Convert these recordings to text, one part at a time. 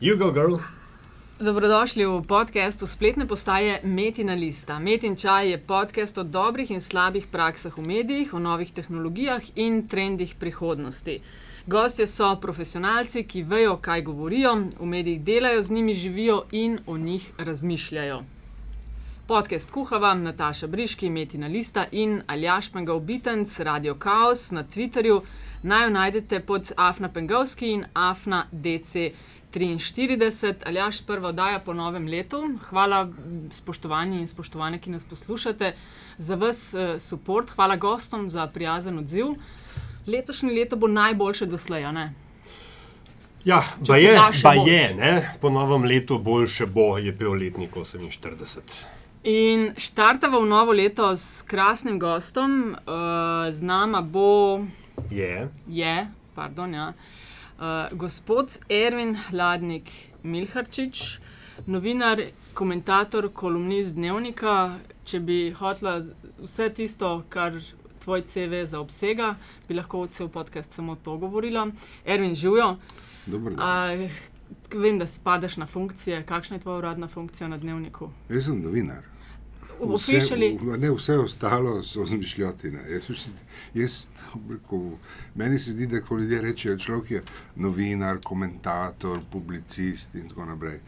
You go, girl. Dobrodošli v podkastu spletne postaje Metina Lista. Metin Čaj je podcast o dobrih in slabih praksah v medijih, o novih tehnologijah in trendih prihodnosti. Gostje so profesionalci, ki vejo, kaj govorijo, v medijih delajo, z njimi živijo in o njih razmišljajo. Podcast kuhava Nataša Briški, Metina Lista in Aljaš Pengal Bitenc, Radio Chaos na Twitterju. Naj jo najdete pod Afna Pengalski in Afna DC. 43, ali jaš prva oddaja po novem letu. Hvala, spoštovani in spoštovane, ki nas poslušate, za vas podpor, hvala gostom za prijazen odziv. Letošnje leto bo najboljše doslej. Ja, pa je, pa je ne? po novem letu boljše bo, je bil letnik 48. In štartava v novo leto s krasnim gostom, uh, z nama bo. Je. Je, pardon. Ja. Uh, gospod Ervin Hladnik Milharčič, novinar, komentator, kolumnist dnevnika. Če bi hotela vse tisto, kar tvoj CV zaobsega, bi lahko cel podcast samo to govorila. Ervin, živijo. Uh, vem, da spadaš na funkcije. Kakšna je tvoja uradna funkcija na dnevniku? Jaz sem novinar. Vse, ne, vse ostalo so zmišljotine. Jaz, jaz, rekel, meni se zdi, da ko ljudje rečejo, človek je novinar, komentator, publicist in tako naprej.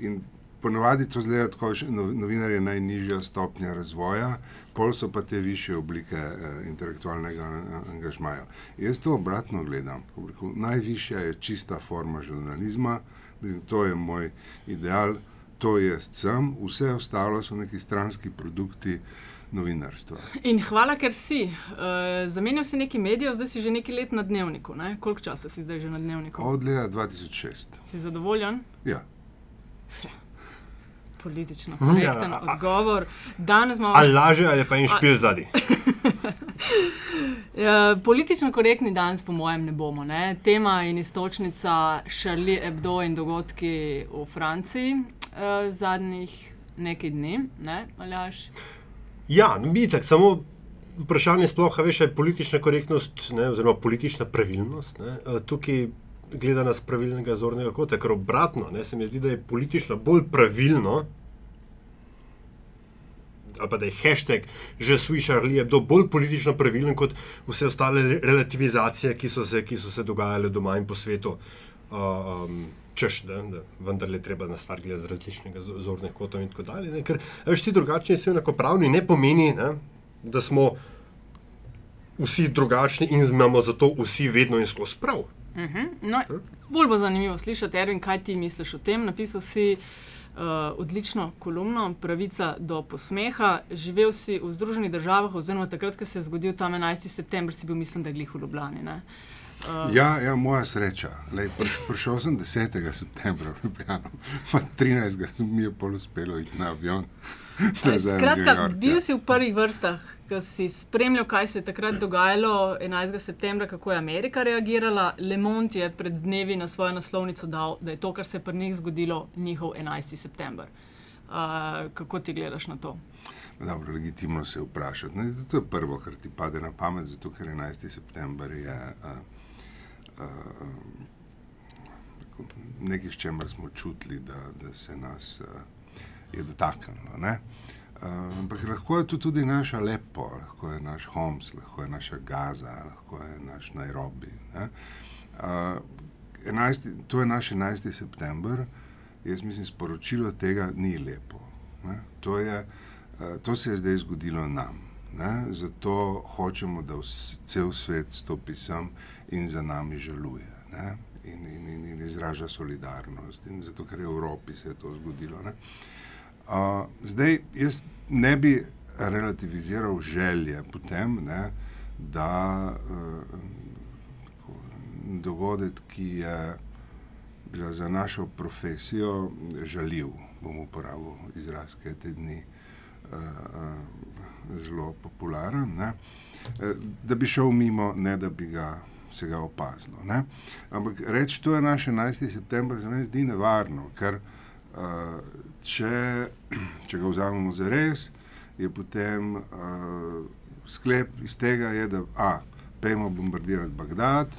In ponovadi to zgleda tako, da novinar je najnižja stopnja razvoja, pol so pa te više oblike eh, intelektualnega angažmaja. Jaz to obratno gledam. Rekel, najvišja je čista forma žurnalizma, to je moj ideal to je sem, vse ostalo so neki stranski produkti novinarstva. In hvala, ker si. Uh, zamenjal si nekaj medijev, zdaj si že nekaj let na dnevniku. Ne? Koliko časa si zdaj že na dnevniku? Od leta 2006. Si zadovoljen? Ja. Politično korekten ja, odgovor. Imamo... Ali laže, ali pa jim špil zadnji. ja, politično korektni danes, po mojem, ne bomo. Ne? Tema in istočnica Charlie Hebdo in dogodki v Franciji uh, zadnjih nekaj dni, ne, Aljaš? Ja, mi tako samo. Vprašanje sploh, veš, je politična korektnost, ne, oziroma politična pravilnost. Ne, eh, tukaj gleda nas pravilnega zornega kota, ker obratno, ne, se mi zdi, da je politično bolj pravilno, ali pa da je hashtag že slišal, ali je bilo bolj politično pravilen kot vse ostale relativizacije, ki so se, ki so se dogajale doma in po svetu. Uh, um, češ, da, da vendar je treba na stvar gledati z različnega zornega kota in tako dalje. Ne? Ker vsi drugačni so enakopravni, ne pomeni, ne, da smo vsi drugačni in imamo zato vsi vedno in skozi prav. Uh mhm. -huh. no, bolj bo zanimivo slišati, Erwin, kaj ti misliš o tem. Napisal si uh, odlično kolumno, pravica do posmeha. Živel si v Združenih državah, oziroma takrat, ko se je zgodil tam 11. september, si bil, mislim, da je glih v Ljubljani. Ne? Uh. Ja, ja, moja sreča. Lej, priš, prišel sem 10. septembra v Ljubljano, pa 13. mi je pol uspelo iti na avion. Skratka, bil si v prvih vrstah, ko si spremljal, kaj se je takrat dogajalo 11. septembra, kako je Amerika reagirala. Le Mont je pred dnevi na svojo naslovnico dal, da je to, kar se je pri njih zgodilo, njihov 11. september. Uh, kako ti gledaš na to? Dobro, legitimno se vprašati. Ne, to je prvo, kar ti pade na pamet, zato ker 11. september je. Uh, uh, nekaj, s čemer smo čutili, da, da se nas uh, je dotaknilo. Uh, ampak lahko je to tudi naša lepo, lahko je naš Homs, lahko je naša Gaza, lahko je naš Nairobi. Uh, 11, to je naš 11. september, jaz mislim, sporočilo tega ni lepo. To, je, uh, to se je zdaj zgodilo nam. Ne? Zato hočemo, da vse, cel svet stopi sem in za nami žaluje in, in, in, in izraža solidarnost. In zato, ker je v Evropi se je to zgodilo. Uh, zdaj, jaz ne bi relativiziral želje potem, ne, da uh, dogodek, ki je za, za našo profesijo žaljiv, bom uporabil izraz, ki je te dni. Uh, uh, zelo popularen, ne? Eh, da bi šel mimo, ne da bi ga se ga opazilo. Ne? Ampak reči, to je naš 11. september, se mi zdi nevarno, ker uh, če, če ga vzamemo za res, je potem uh, sklep iz tega, je, da a, pejmo bombardirati Bagdad,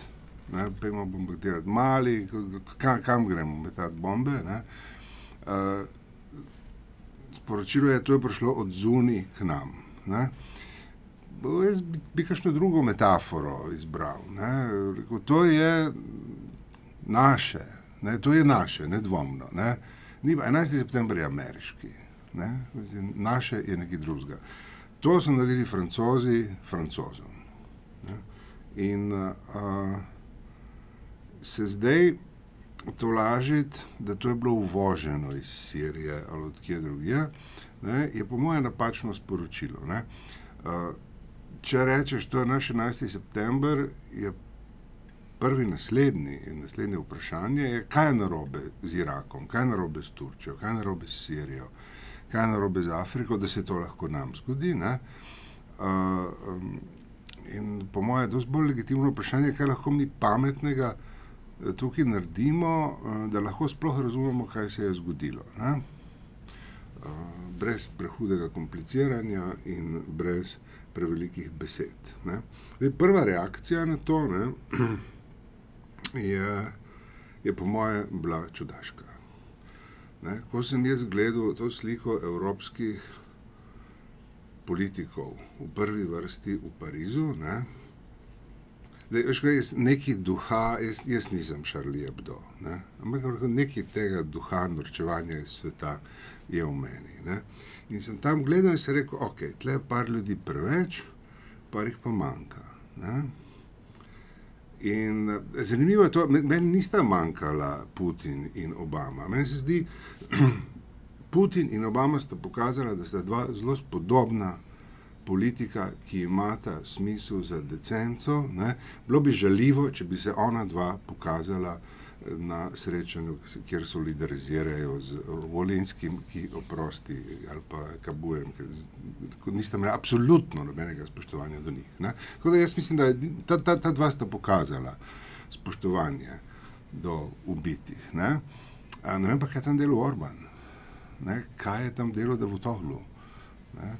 ne, pojmo bombardirati mali, kam, kam gremo metati bombe. Ne. Uh, sporočilo je, da je prišlo od zunaj k nam. Ne. Jaz bi, bi kakšno drugo metaforo izbral. Rekel, to je naše, ne, to je naše, nedvomno. Ne. 11. september je ameriški, ne. naše je nekaj drugega. To so naredili francozi, francozom. Ne. In uh, se zdaj to lažiti, da to je bilo uvoženo iz Sirije ali od kje drugje, ne, je po mojem napačno sporočilo. Če rečeš, to je naš 11. september, je prvi naslednji, naslednje vprašanje, je, kaj je narobe z Irakom, kaj je narobe s Turčijo, kaj je narobe s Sirijo, kaj je narobe z Afriko, da se to lahko nam zgodi. Uh, um, in po mojem je to bolj legitimno vprašanje, kaj lahko mi pametnega eh, tukaj naredimo, uh, da lahko sploh razumemo, kaj se je zgodilo. Uh, brez prehudega kompliciranja in brez prevelikih besed. Zdaj, prva reakcija na to ne, je, je, po mojem, bila čudaška. Ne, ko sem jaz gledal to sliko evropskih politikov v prvi vrsti v Parizu, ne, Zdaj, veš, kaj, jaz, neki duha, jaz, jaz nisem Šarli Abdo, ne? ampak nekaj tega duha norčevanja iz sveta je v meni. Ne? In sem tam gledal in se rekel, ok, tle je par ljudi preveč, par jih pa manjka. Ne? In eh, zanimivo je to, meni nista manjkala Putin in Obama. Meni se zdi, Putin in Obama sta pokazala, da sta dva zelo spodobna politika, ki imata smisel za decenco. Ne? Bilo bi žaljivo, če bi se ona dva pokazala na srečanju, kjer solidarizirajo z Volinskim, ki oprosti ali pa Kabujem, ki nista imela absolutno nobenega spoštovanja do njih. Ne? Tako da jaz mislim, da ta, ta, ta dva sta pokazala spoštovanje do ubitih. Ne, ne vem pa, kaj je tam delo Orban, ne? kaj je tam delo Davutoglu. Ne?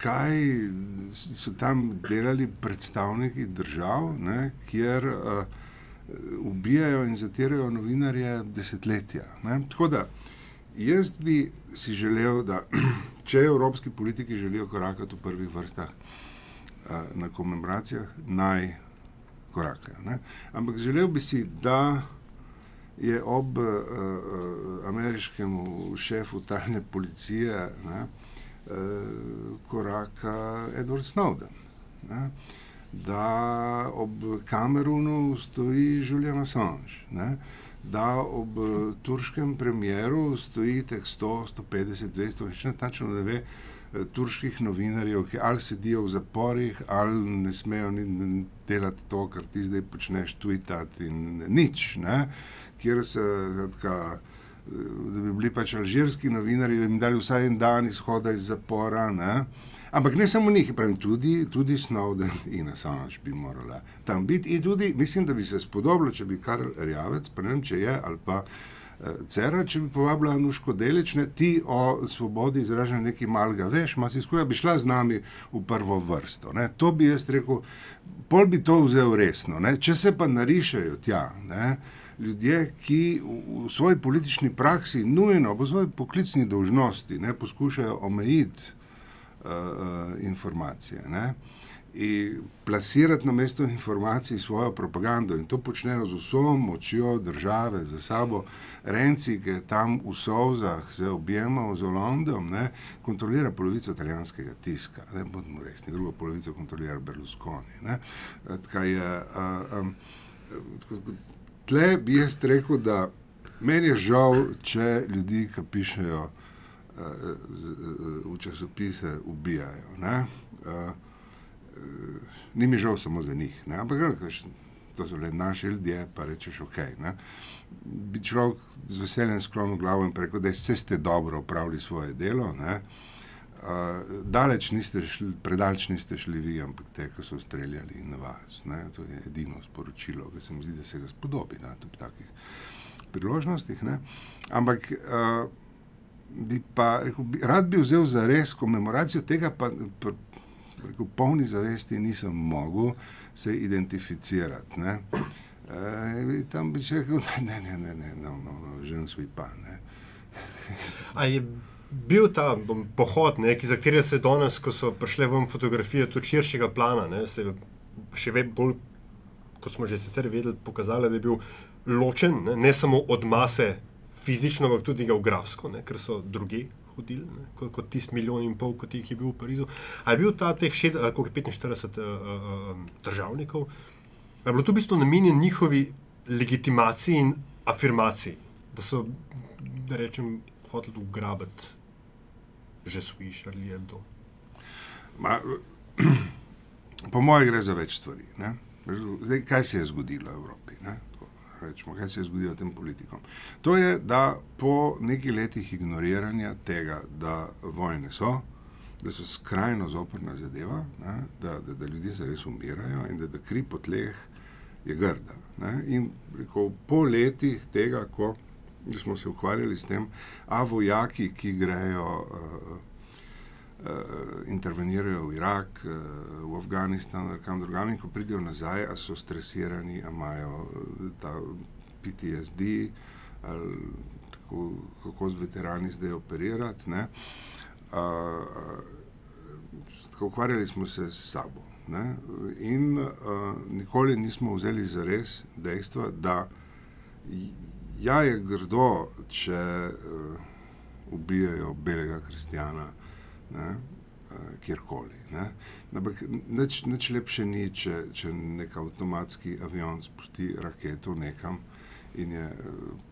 kaj so tam delali predstavniki držav, ne, kjer uh, ubijajo in zatirajo novinarje desetletja. Ne. Tako da jaz bi si želel, da če evropski politiki želijo korakati v prvih vrstah uh, na komemoracijah, naj korakajo. Ne. Ampak želel bi si, da je ob uh, uh, ameriškem šefu tajne policije, ne, koraka Edward Snowden. Ne? Da ob Kamerunu stoji Julian Assange, ne? da ob turškem premjeru stoji teh 100, 150, 200, več ne tačno ne ve, turških novinarjev, ki ali sedijo v zaporih, ali ne smejo ni delati to, kar ti zdaj počneš, tweetati in nič, ne? kjer se zadka da bi bili pač alžirski novinari, da bi jim dali vsaj en dan izhoda iz zapora. Ne? Ampak ne samo njih, pravim, tudi, tudi Snowden in Assange bi morala tam biti. In tudi mislim, da bi se spodobilo, če bi Karl Rjavec, vem, če je ali pa. Cera, če bi povabila Nuško Delične, ti o svobodi izražanja nekaj malega veš, ima si skoraj, bi šla z nami v prvo vrsto. Ne? To bi jaz rekel, pol bi to vzel resno. Ne? Če se pa narišajo tja, ne? ljudje, ki v, svoji politični praksi nujno, po svoji poklicni dolžnosti, ne, poskušajo omejiti uh, uh, informacije. Ne, In plasirati na mesto informacij svojo propagando, in to počnejo z vso močjo države, za sabo, Renci, ki je tam v Sovzah se objemal z Londom, ne, kontrolira polovico italijanskega tiska, ne bodimo resni, drugo polovico kontrolira Berlusconi. Ne, je, uh, um, tle bi jaz rekel, da meni je žal, če ljudi, ki pišejo v časopise, ubijajo. Uh, ni mi žal samo za njih, ne? ampak to so le naši ljudje, pa rečeš ok. Ne? Bi človek z veseljem sklonil glavo in rekel, da ste dobro opravili svoje delo. Ne? Uh, daleč niste šli, predaleč niste šli vi, ampak te, ki so streljali na vas. Ne? To je edino sporočilo, ki se mi zdi, da se ga spodobi na takih priložnostih. Ne? Ampak uh, bi pa, rekel, bi, rad bi vzel za res komemoracijo tega, pa v polni zavesti nisem mogel se identificirati. Ne? Uh, tam bi še rekel, ne, ne, ne, ne, no, no, no, že ne svi pa. A je bil ta pohod, ne, ki, za katerega se danes, ko so prišle vam fotografije tudi širšega plana, ne, se še vedno bolj, kot smo že sicer vedeli, pokazali, da je bil ločen, ne, ne samo od mase fizično, ampak tudi geografsko, ne, ker so drugi hodili, ne, kot, kot tisti milijon in pol, kot jih je bil v Parizu. A je bil ta teh šed, ali koliko je 45 uh, uh, državnikov, a je bilo to v bistvu namenjeno njihovi legitimaciji in afirmaciji, da so, da rečem, hoteli ugrabiti že sviš ali je to. Ma, po mojem gre za več stvari. Ne? Zdaj, kaj se je zgodilo v Evropi? Rečemo, kaj se je zgodilo tem politikom? To je, da po nekaj letih ignoriranja tega, da vojne so, da so skrajno zoprna zadeva, ne? da, da, da ljudje se res umirajo in da, da kri po tleh je grda. Ne? In rekel, po letih tega, ko smo se ukvarjali s tem, a vojaki, ki grejo. Uh, intervenirajo v Irak, uh, v Afganistan, ali kam drugam, in ko pridejo nazaj, a so stresirani, a imajo uh, ta PTSD, ali tako, kako z veterani zdaj operirati. Ne? Uh, ukvarjali smo se s sabo. Ne? In uh, nikoli nismo vzeli za res dejstva, da ja, je grdo, če uh, ubijajo belega kristjana, ne, kjerkoli. Ne. Ampak nič, nič lepše ni, če, če nek avtomatski avion spusti raketo nekam in je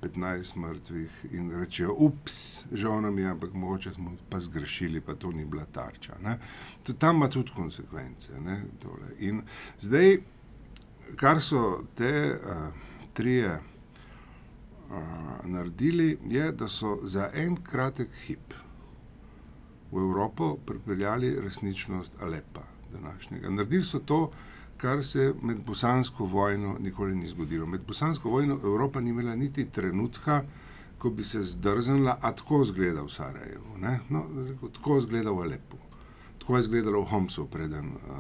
15 mrtvih in rečejo, ups, žal nam je, ampak mogoče smo pa zgrešili, pa to ni bila tarča. To, tam ima tudi konsekvence. Ne, in zdaj, kar so te uh, trije uh, naredili, je, da so za en kratek hip v Evropo pripeljali resničnost Alepa današnjega. Naredili so to, kar se med bosansko vojno nikoli ni zgodilo. Med bosansko vojno Evropa ni imela niti trenutka, ko bi se zdrznila, a tako zgleda v Sarajevu. No, tako zgleda v Alepu. Tako je izgledalo v Homsu, preden uh,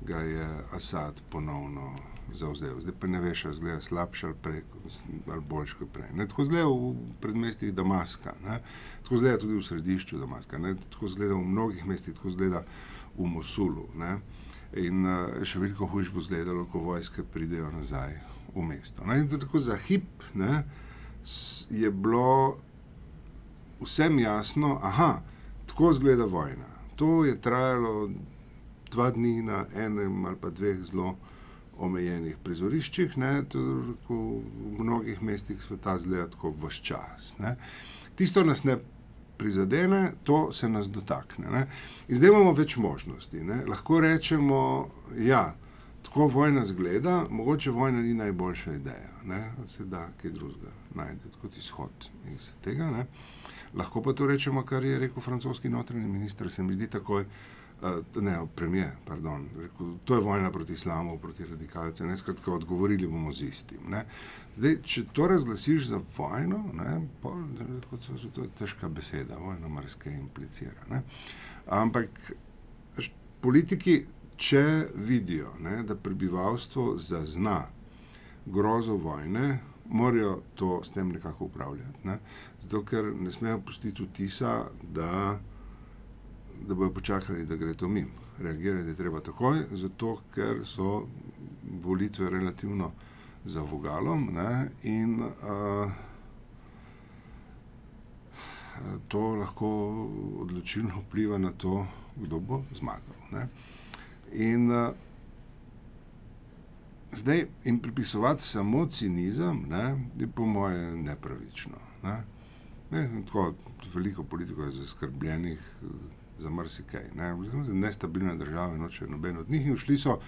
ga je Asad ponovno zauzel. Zdaj pa ne veš, ali zgleda slabše ali, prej, ali boljše kot prej. Ne? Tako zgleda v predmestih Damaska, ne? tako zgleda tudi v središču Damaska, ne? tako zgleda v mnogih mestih, tako zgleda v Mosulu. Ne? In uh, še veliko hujš bo izgledalo, ko vojske pridejo nazaj v mesto. Ne? Tako za hip ne, je bilo vsem jasno, da tako izgleda vojna. To je trajalo dva dni na enem ali pa dveh zelo omejenih prizoriščih, ne, v mnogih mestih sveta zgleda tako vse čas. Ne. Tisto nas ne prizadene, to se nas dotakne. Ne. In zdaj imamo več možnosti. Ne. Lahko rečemo, da ja, tako vojna zgleda, mogoče vojna ni najboljša ideja, da se da kaj drugega najti kot izhod iz tega. Ne. Lahko pa to rečemo, kar je rekel francoski notranji minister, se mi zdi takoj. Uh, ne, premijer, pardon. Rekel, to je vojna proti islamu, proti radikalcem. Ne, skratka, odgovorili bomo z istim. Zdaj, če to razglasiš za vojno, ne, pol, rekel, so, to je težka beseda, vojna marsikaj implicira. Ne. Ampak politiki, če vidijo, ne, da prebivalstvo zazna grozo vojne, morajo to s tem nekako upravljati. Ne. Zato, ker ne smejo pustiti vtisa, da da bojo počakali, da gre to mimo. Reagirati je treba takoj, zato ker so volitve relativno za vogalom ne, in uh, to lahko odločilno vpliva na to, kdo bo zmagal. Ne. In uh, zdaj jim pripisovati samo cinizem ne, je po moje nepravično. Ne. Ne, tako, veliko politikov je zaskrbljenih za marsikaj. Ne. Nestabilne države, noče noben od njih. In šli so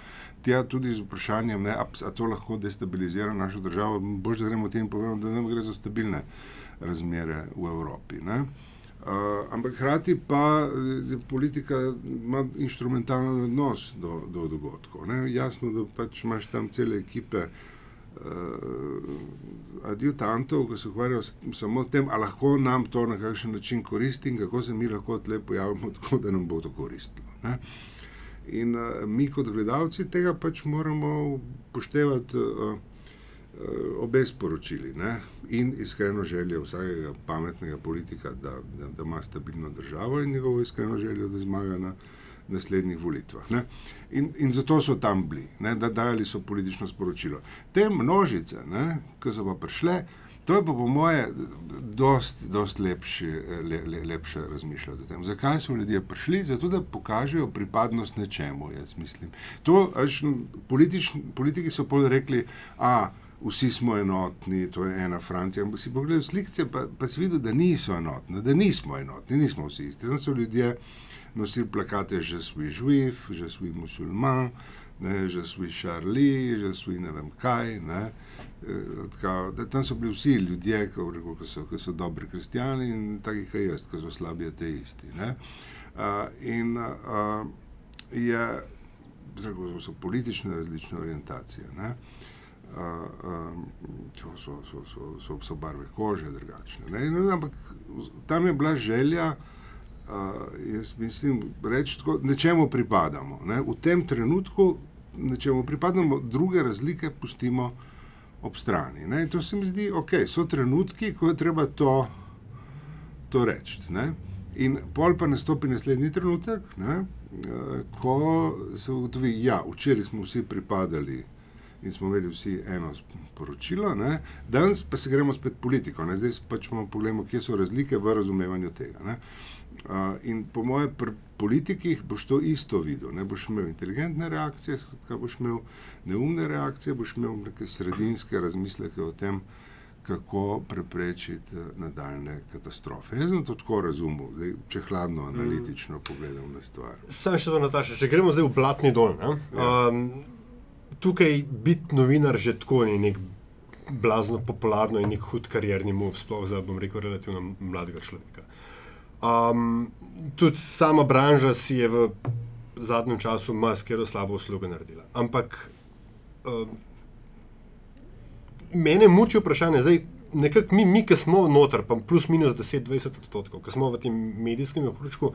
tja tudi z vprašanjem, ne, a, a to lahko destabilizira našo državo. Bož, da gremo tem povedati, da nam gre za stabilne razmere v Evropi. Ne. Uh, ampak hkrati pa je politika ima instrumentalen odnos do, do dogodkov. Ne. Jasno, da pač imaš tam cele ekipe uh, adjutantov, ki se ukvarjajo samo s tem, ali lahko nam to na kakšen način koristi in kako se mi lahko tle pojavimo, tako da nam bo to koristilo. Ne? In uh, mi, kot gledalci, tega pač moramo poštevati. Uh, obe sporočili ne? in iskreno željo vsakega pametnega politika, da, da, da ima stabilno državo in njegovo iskreno željo, da zmaga na naslednjih volitvah. Ne? In, in zato so tam bili, ne? da dajali so politično sporočilo. Te množice, ki so pa prišle, to je pa po moje dost lepši, le, le, lepše razmišljati o tem. Zakaj so ljudje prišli? Zato, da pokažejo pripadnost nečemu, jaz mislim. To, až, politič, politiki so pol rekli, a vsi smo enotni, to je ena Francija. Ampak si pogledal slike, pa, pa si videl, da niso enotni, da nismo enotni, nismo vsi isti. Tam so ljudje nosili plakate, že svi živ, že svi musulman, ne, že svi šarli, že svi ne vem kaj. Ne. Tka, da, tam so bili vsi ljudje, ki so, so dobri kristijani in taki, kot jaz, ki so slabi ateisti. Uh, in uh, je, zelo so politične različne orientacije. Ne. Uh, so, so, so, so, so, so barve kože drugačne. Ne? Ampak tam je bila želja, uh, jaz mislim, reči, da nečemu pripadamo. Ne? V tem trenutku nečemu pripadamo, druge razlike pustimo ob strani. Ne? In to se mi zdi, ok, so trenutki, ko je treba to, to reči. In pol pa nastopi naslednji trenutek, ne? ko se ugotovi, ja, včeraj smo vsi pripadali in smo imeli vsi eno sporočilo, ne? danes pa se gremo spet politiko, ne? zdaj pač smo pogledali, kje so razlike v razumevanju tega. Uh, in po mojem, pri politikih boš to isto videl. Ne boš imel inteligentne reakcije, skratka, boš imel neumne reakcije, boš imel neke sredinske razmisleke o tem, kako preprečiti nadaljne katastrofe. Jaz sem to tako razumel, zdaj, če hladno, analitično mm. pogledam na stvar. Sam še to, Nataša, če gremo zdaj v Blatni dol. Ja. Um, tukaj biti novinar že tako ni nek blazno popularno in nek hud karierni mov, sploh za, bom rekel, relativno mladega človeka. Um, tudi sama branža si je v zadnjem času maskero slabo uslugo naredila. Ampak um, mene muči vprašanje, zdaj nekako mi, mi ki smo noter, pa plus minus 10-20 odstotkov, ki smo v tem medijskem okručku,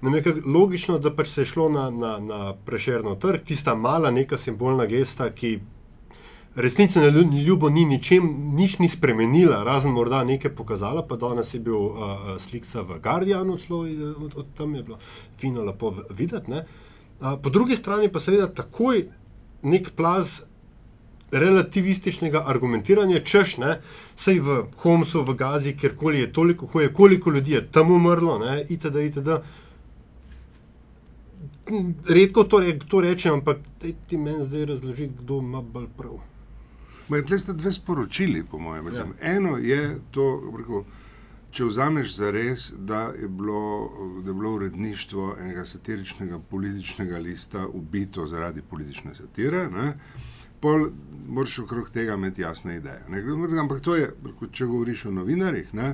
nam je logično, da pač se je šlo na, na, na prešerno trg, tista mala neka simbolna gesta, ki resnici na ljubo ni ničem, nič ni spremenila, razen morda nekaj pokazala, pa danes je bil uh, slikca v Guardianu, celo od, od tam je bilo fino lepo videti. Uh, po drugi strani pa seveda takoj nek plaz relativističnega argumentiranja, češ ne, sej v Homsu, v Gazi, kjerkoli je toliko hoje, koliko ljudi je tam umrlo, ne, itd. itd. Redko to, re, to rečem, ampak ti meni zdaj razloži, kdo ima bolj prav. Tukaj ste dve sporočili, po mojem. Ja. Eno je to, rekel, če vzameš za res, da, da je bilo uredništvo enega satiričnega političnega lista ubito zaradi politične satire. Ne? pol moraš okrog tega imeti jasne ideje. Ne? Ampak to je, če govoriš o novinarjih, ne,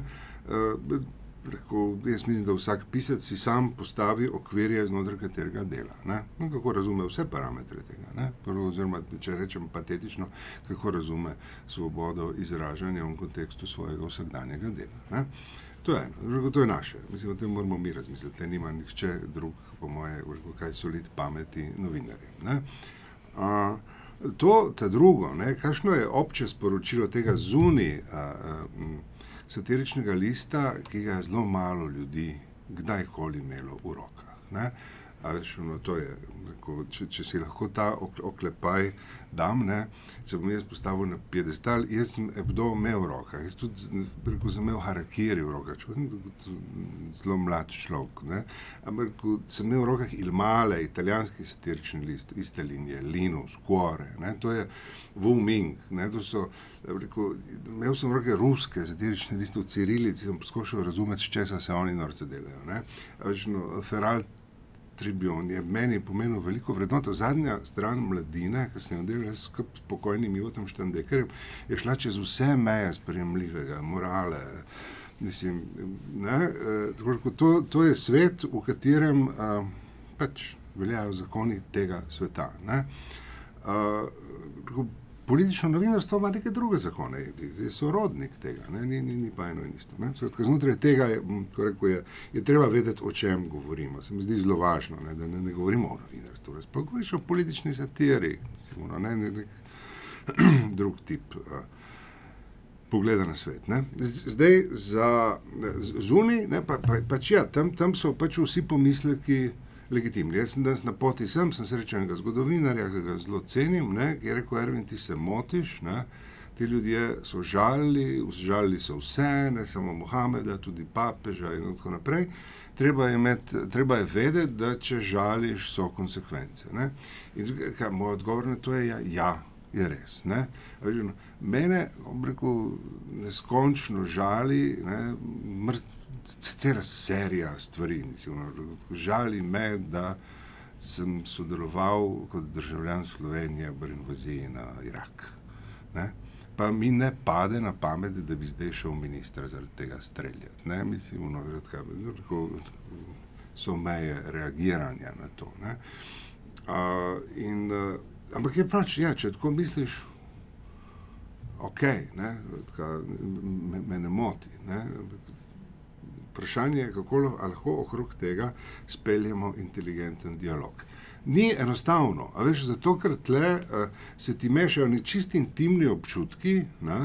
uh, rekel, jaz mislim, da vsak pisec si sam postavi okvirje, znotraj katerega dela. No, kako razume vse parametre tega. Prvo, oziroma, če rečem patetično, kako razume svobodo izražanja v kontekstu svojega vsakdanjega dela. Ne? To je, eno, to je naše, mislim, o tem moramo mi razmisliti. Nima nihče drug, po moje, kaj so liti pameti novinarji. To, ta drugo, ne, kakšno je obče sporočilo tega zunaj satiričnega lista, ki ga je zelo malo ljudi kdajkoli imelo v rokah. Ne. Veš, no, je, če, če si lahko ta oklepaj dam, ne, se bom jaz postavil na piedestal. Jaz sem Ebdo imel v rokah, jaz tudi rekel, sem imel harakiri v rokah, če sem zelo mlad človek. Ampak sem imel v rokah ilmale, italijanski satirični list, iste linije, Linus, Cuore. Ne, to je Wu Ming. Ne, to so, rekel, imel sem v rokah ruske satirične liste v Cirilici, sem poskušal razumeti, s česa se oni norce delajo. Ne. Veš, no, Feral, Tribun je meni pomenil veliko vrednoto. Zadnja stran mladine, ki sem jo delal s pokojnim Jutom Štandekerjem, je šla čez vse meje sprejemljivega, morale. Mislim, ne, eh, to, to je svet, v katerem uh, pač veljajo zakoni tega sveta. Ne. Uh, Politično novinarstvo ima neke druge zakone, je sorodnik tega, ne? Ni, ni, ni pa eno in isto. Skratka, znotraj tega je, rekel, je, je treba vedeti, o čem govorimo. Se mi zdi zelo važno, ne? da ne, ne govorimo o novinarstvu, sploh govoriš o politični satiri. Sigurno, ne? Ne, ne, drug tip. Uh, Pogleda na svet. Ne? Zdaj, za zunaj, pa, pa, pač ja, tam, tam so pač vsi pomisleki legitimni. Jaz sem danes na poti sem, sem srečen enega zgodovinarja, ki ga zelo cenim, ne? ki je rekel: Ervin, ti se motiš. Ne? Ti ljudje so žalili, žalili so vse, ne samo Mohameda, tudi papeža in tako naprej. Treba je, imeti, treba je vedeti, da če žališ, so konsekvence. Ne? In kaj, moj odgovor na to je: ja, ja je res. Ne? Mene, rekel, neskončno žali, ne, cela serija stvari. Žali me, da sem sodeloval kot državljan Slovenije v invaziji na Irak. Ne? Pa mi ne pade na pamet, da bi zdaj šel minister zaradi tega streljati. Ne? Mislim, no, tako, so meje reagiranja na to. Uh, in, uh, ampak je pač, ja, če tako misliš, ok, ne, tka, me, me ne moti. Ne. Vprašanje je, kako lahko okrog tega speljemo inteligenten dialog. Ni enostavno, a veš, zato ker tle uh, se ti mešajo neki čisti intimni občutki, ne,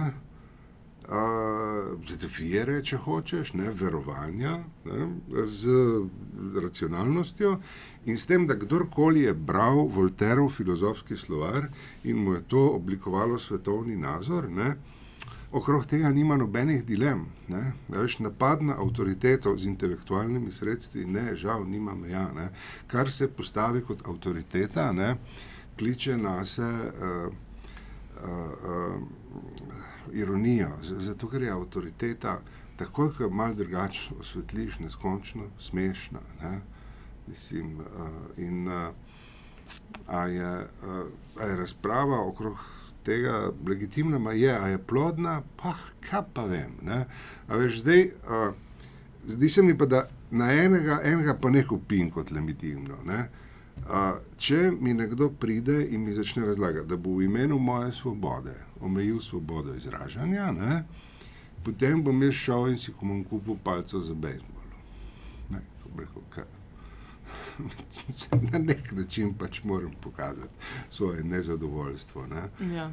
uh, vere, če hočeš, ne, verovanja, ne, z racionalnostjo in s tem, da kdorkoli je bral Volterov filozofski slovar in mu je to oblikovalo svetovni nazor, ne, okrog tega nima nobenih dilem. Ne, veš, napad na avtoriteto z intelektualnimi sredstvi, ne, žal, nima meja. Ne, kar se postavi kot avtoriteta, ne, kliče na se. Uh, uh, uh, ironijo, zato ker je avtoriteta takoj, ko jo malo drugače osvetliš, neskončno smešna. Ne? Mislim, uh, in uh, a je, uh, a je razprava okrog tega legitimna, je, a je plodna, pa kaj pa vem. Ne? A veš, zdaj, uh, zdi se mi pa, da na enega, enega pa ne kupim kot legitimno. Ne? Uh, če mi nekdo pride in mi začne razlagati, da bo v imenu moje svobode omejil svobodo izražanja, ne? potem bom jaz šel in si komu kupil palco za bejzbol. Ne, rekel, Na nek način pač moram pokazati svoje nezadovoljstvo. Ne, ja.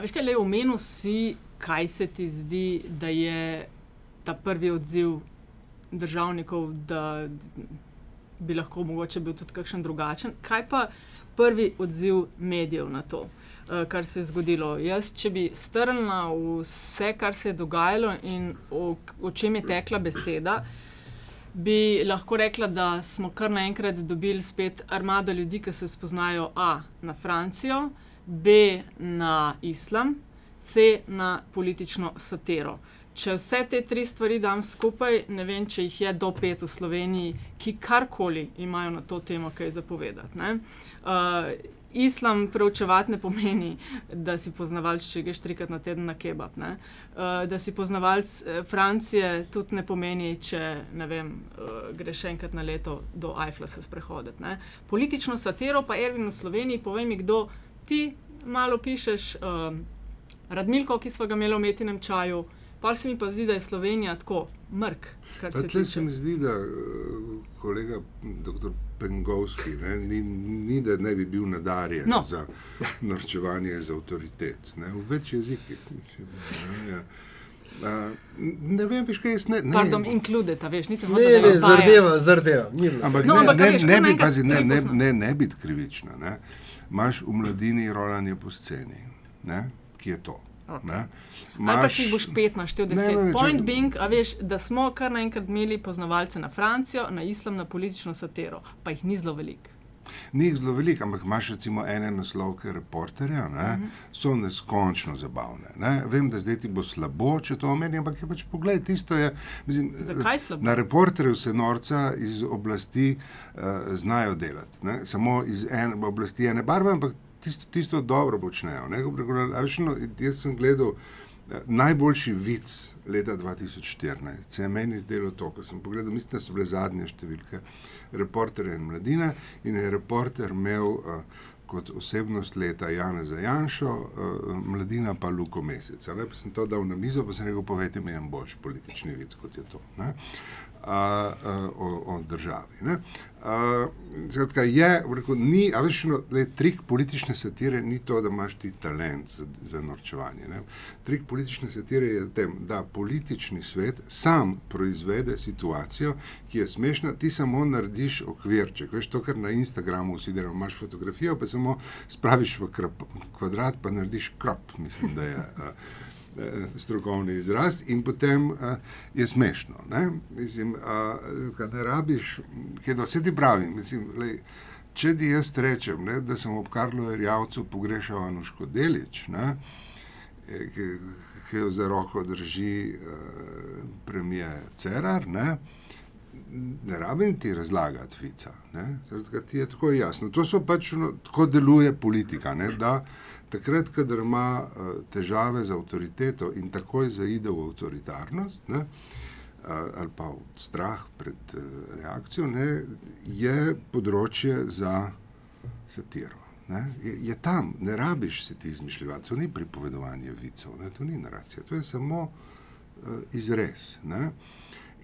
Veš, kaj le omenil si, kaj se ti zdi, da je ta prvi odziv državnikov, da bi lahko mogoče bil tudi kakšen drugačen. Kaj pa prvi odziv medijev na to? Eh, kar se je zgodilo. Jaz, če bi strnila vse, kar se je dogajalo in o, o čem je tekla beseda, bi lahko rekla, da smo kar naenkrat dobili spet armado ljudi, ki se spoznajo A na Francijo, B na islam, C na politično satero. Če vse te tri stvari dam skupaj, ne vem, če jih je do pet v Sloveniji, ki karkoli imajo na to temo kaj zapovedati. Uh, islam preučevati ne pomeni, da si poznavalec, če greš trikrat na teden na kebab. Uh, da si poznavalec uh, Francije tudi ne pomeni, če ne vem, uh, greš enkrat na leto do Eiffla se sprehoditi. Ne? Politično satiro pa Ervin v Sloveniji, povej mi, kdo ti malo pišeš, uh, Radmilko, ki smo ga imeli v metinem čaju. Pa se mi pa zdi, da je Slovenija tako mrk. Tle se mi zdi, da kolega dr. Pengovski ne, ni, ni, da ne bi bil nadarjen no. za norčevanje iz avtoritet. Ne, v več jezikih. Ja. Uh, ne vem, veš, kaj jaz ne. ne Pardon, inkludeta, veš, nisem videl. Ne, ne, zardeva, zardeva. Ampak no, ne, ne, ne, bi, pazi, ne, ne, ne, ne biti krivična. Ne. Maš v mladini rolanje po sceni. Ne, ki je to? Okay. Maš... Ali pa če boš pet naštel, da se point being, a veš, da smo kar naenkrat imeli poznavalce na Francijo, na islam, na politično satero, pa jih ni zelo veliko. Ni jih zelo veliko, ampak imaš recimo ene naslovke reporterja, ne, uh mhm. -huh. so neskončno zabavne. Ne. Vem, da zdaj ti bo slabo, če to omenim, ampak je pač pogled, tisto je. Mislim, Zakaj slabo? Na reporterju se norca iz oblasti uh, znajo delati. Ne. Samo iz ene oblasti ene barve, ampak tisto, tisto dobro počnejo. No, jaz sem gledal eh, najboljši vic leta 2014. Se je meni zdelo to, ko sem pogledal, mislim, da so bile zadnje številke reporterja in mladine in je reporter imel uh, kot osebnost leta Jana Zajanšo, uh, mladina pa Luko Meseca. Ne? Pa sem to dal na mizo, pa sem rekel, povejte mi en boljši politični vic, kot je to. Ne? A, a, o, o državi. Skratka, je, rekel, ni, a veš, no, le, trik politične satire ni to, da imaš ti talent za, za norčevanje. Ne? Trik politične satire je tem, da politični svet sam proizvede situacijo, ki je smešna, ti samo narediš okvirček. Veš, to, kar na Instagramu vsi delajo, imaš fotografijo, pa samo spraviš v krp, kvadrat, pa narediš krop, mislim, da je. A, strokovni izraz, in potem uh, je smešno. Ne, mislim, uh, ne rabiš, da vse ti pravi. Mislim, lej, če ti jaz rečem, ne, da sem ob Karlu Rjavcu pogrešal Anuško Delič, ne, ki, ki jo za roko drži uh, premijer Cerar, ne, ne rabim ti razlagati vica. Zdaj, ti je tako jasno. To pač, no, tako deluje politika. Ne, da, takrat, kadar ima uh, težave z avtoriteto in takoj zaide v avtoritarnost, ne, uh, ali pa v strah pred uh, reakcijo, ne, je področje za satiro. Ne, je, je tam, ne rabiš se ti izmišljati, to ni pripovedovanje vicov, ne, to ni naracija, to je samo uh, izrez. Ne.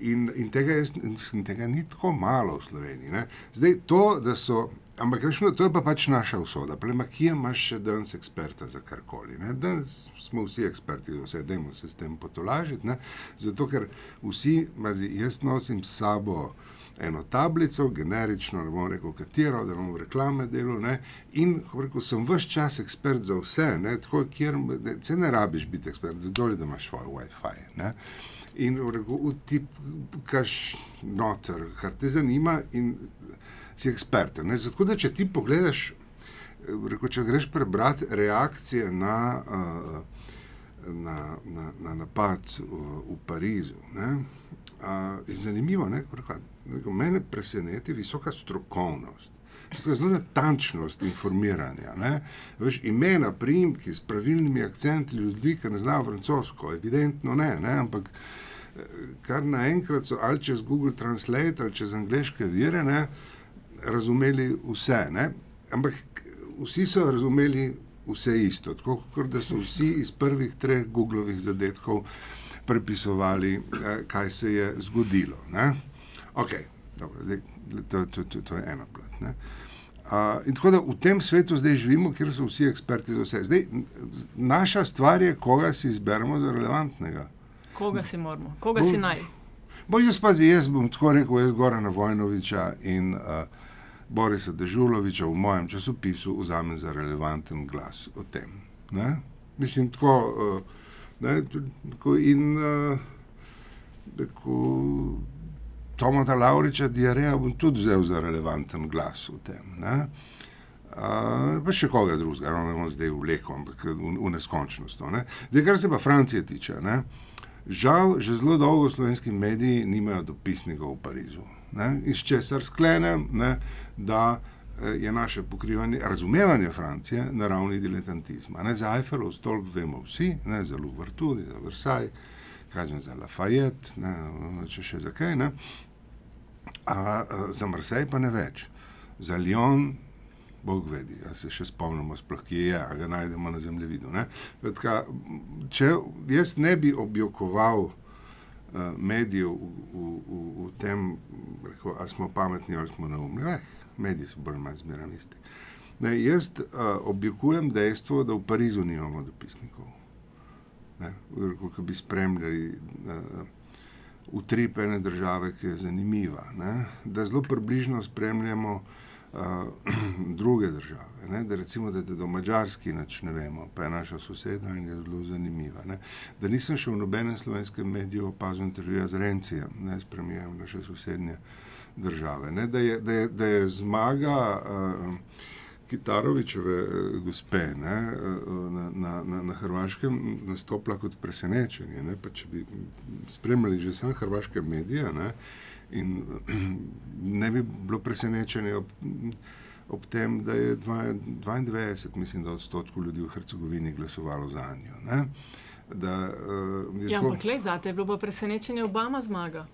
In, in, tega je, in tega ni tako malo v Sloveniji. Ne. Zdaj, to, da so Ampak rešno, to je pa pač naša usoda. Plema, kje imaš še danes eksperta za karkoli? Danes smo vsi eksperti, vse dajmo se s tem potolažiti. Ne? Zato, ker vsi, mazi, jaz nosim s sabo eno tablico, generično, ne bom rekel katero, da bom reklame delal. Ne? In rekel, sem vse čas ekspert za vse, ne? tako kjer se ne rabiš biti ekspert, zadolj, da imaš svoj WiFi. Ne? In rekel, ti kaš noter, kar te zanima. In, si ekspert. Zato, da če ti pogledaš, reko, če greš prebrati reakcije na, uh, na, na, na napad v, v Parizu, ne, uh, je zanimivo. Ne, reko, mene preseneti visoka strokovnost. To je zelo natančnost informiranja. Veš, imena, primki s pravilnimi akcenti ljudi, ki ne znajo francosko, evidentno ne, ne, ampak kar naenkrat so ali čez Google Translate ali čez angliške vire, ne, razumeli vse. Ne? Ampak vsi so razumeli vse isto, tako kot da so vsi iz prvih treh Googlovih zadetkov prepisovali, eh, kaj se je zgodilo. Okay, dobro, zdaj, to, to, to, to je ena plat. Uh, in tako da v tem svetu zdaj živimo, kjer so vsi eksperti za vse. Zdaj, naša stvar je, koga si izberemo za relevantnega. Koga si moramo, koga Bo, si naj. Bo jaz pa zdaj, jaz bom tako rekel, jaz gora na Vojnoviča in uh, Borisa Dežuloviča v mojem časopisu vzame za relevanten glas o tem. Ne? Mislim, tako, uh, ne, tako in uh, tako, Tomata Lauriča Diareja bom tudi vzel za relevanten glas o tem. Ne? Uh, pa še koga drugega, no, ne bom zdaj vlekel, ampak v, v neskončnost. No, ne? Zdaj, kar se pa Francije tiče, ne? žal, že zelo dolgo slovenski mediji nimajo dopisnikov v Parizu ne, iz česar sklenem, ne, da eh, je naše pokrivanje, razumevanje Francije na ravni diletantizma. Ne, za Eiffelov stolp vemo vsi, ne, za Louvre tudi, za Versailles, kažem za Lafayette, ne, če še za kaj, ne, a, za Marseille pa ne več. Za Lyon, Bog vedi, ja se še spomnimo, sploh kje je, a ga najdemo na zemljevidu. Vedka, če jaz ne bi objokoval uh, medijev v, v, v, v tem, ali smo pametni ali smo neumni. Eh, mediji so bolj ali manj zmeraj isti. Ne, jaz uh, objekujem dejstvo, da v Parizu nimamo dopisnikov. Ko bi spremljali uh, utrip ene države, ki je zanimiva, ne? da zelo približno spremljamo uh, druge države. Ne? Da recimo, da, da do Mačarski nič ne vemo, pa je naša soseda in je zelo zanimiva. Ne? Da nisem šel v nobene slovenske medije opazil intervjuja z Rencijem, ne s premijem naše sosednje države. Ne? Da, je, da, je, da je zmaga uh, Kitarovičeve uh, gospe ne? uh, na, na, na, na Hrvaškem nastopila kot presenečenje. Ne? Pa če bi spremljali že sam hrvaške medije, ne? In ne bi bilo presenečenje ob, ob tem, da je 92, mislim, da odstotkov ljudi v Hercegovini glasovalo za njo. Da, uh, ja, ampak le za te je bilo presenečenje, Obama zmaga.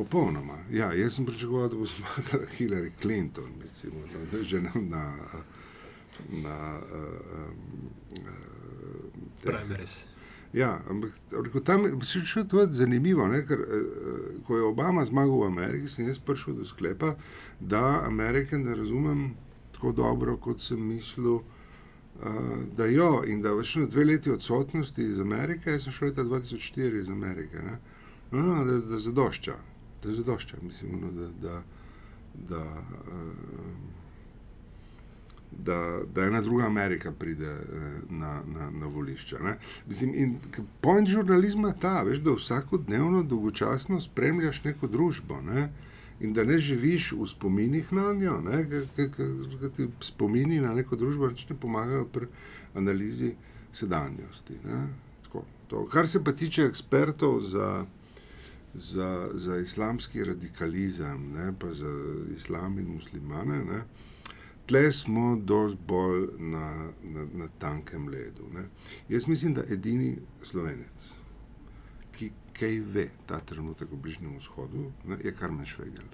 Popolnoma. Ja, jaz sem pričakoval, da bo zmagala Hillary Clinton, recimo, da že na, na, na uh, Primaries. Ja, ampak rekel, tam se je še tudi zanimivo, ne, ker uh, ko je Obama zmagal v Ameriki, sem jaz prišel do sklepa, da Amerike ne razumem tako dobro, kot sem mislil, uh, da jo in da več na dve leti odsotnosti iz Amerike, jaz sem šel leta 2004 iz Amerike, ne, no, no, da, da zadošča, da zadošča, mislim, no, da, da, da uh, da, da ena druga Amerika pride eh, na, na, na volišča. ne. Mislim, in point žurnalizma je ta, veš, da vsakodnevno dolgočasno spremljaš neko družbo. Ne? In da ne živiš v spominih na njo, ker ti spomini na neko družbo nič ne pomagajo pri analizi sedanjosti. ne. Tako, to. Kar se pa tiče ekspertov za, za, za islamski radikalizem, ne, pa za islam in muslimane, ne, tle smo dosti bolj na, na, na tankem ledu. Ne. Jaz mislim, da edini slovenec, ki kaj ve ta trenutek v Bližnjem vzhodu, ne, je Karmen Švegel.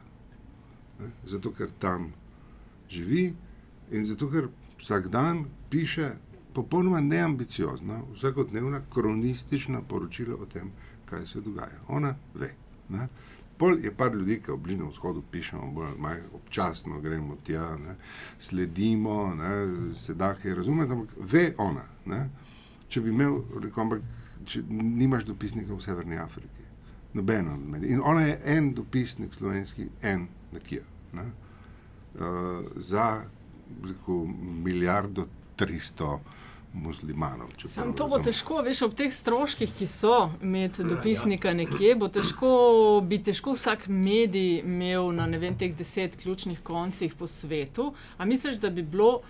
Ne. Zato, ker tam živi in zato, ker vsak dan piše popolnoma neambiciozna, vsakodnevna kronistična poročila o tem, kaj se dogaja. Ona ve. Ne. Pol je par ljudi, ki v Bližnjem vzhodu pišemo, bolj ali manj občasno gremo tja, ne, sledimo, ne, se da kaj razumeti, ampak ve ona. Ne. Če bi imel, rekel, ampak če nimaš dopisnika v Severni Afriki, nobeno od medijev. In ona je en dopisnik slovenski, en nekje. Ne. Uh, za rekel, milijardo tristo muslimanov. Sam to bo težko, veš, ob teh stroških, ki so imeti dopisnika nekje, bo težko, bi težko vsak medij imel na ne vem, teh deset ključnih koncih po svetu. A misliš, da bi bilo,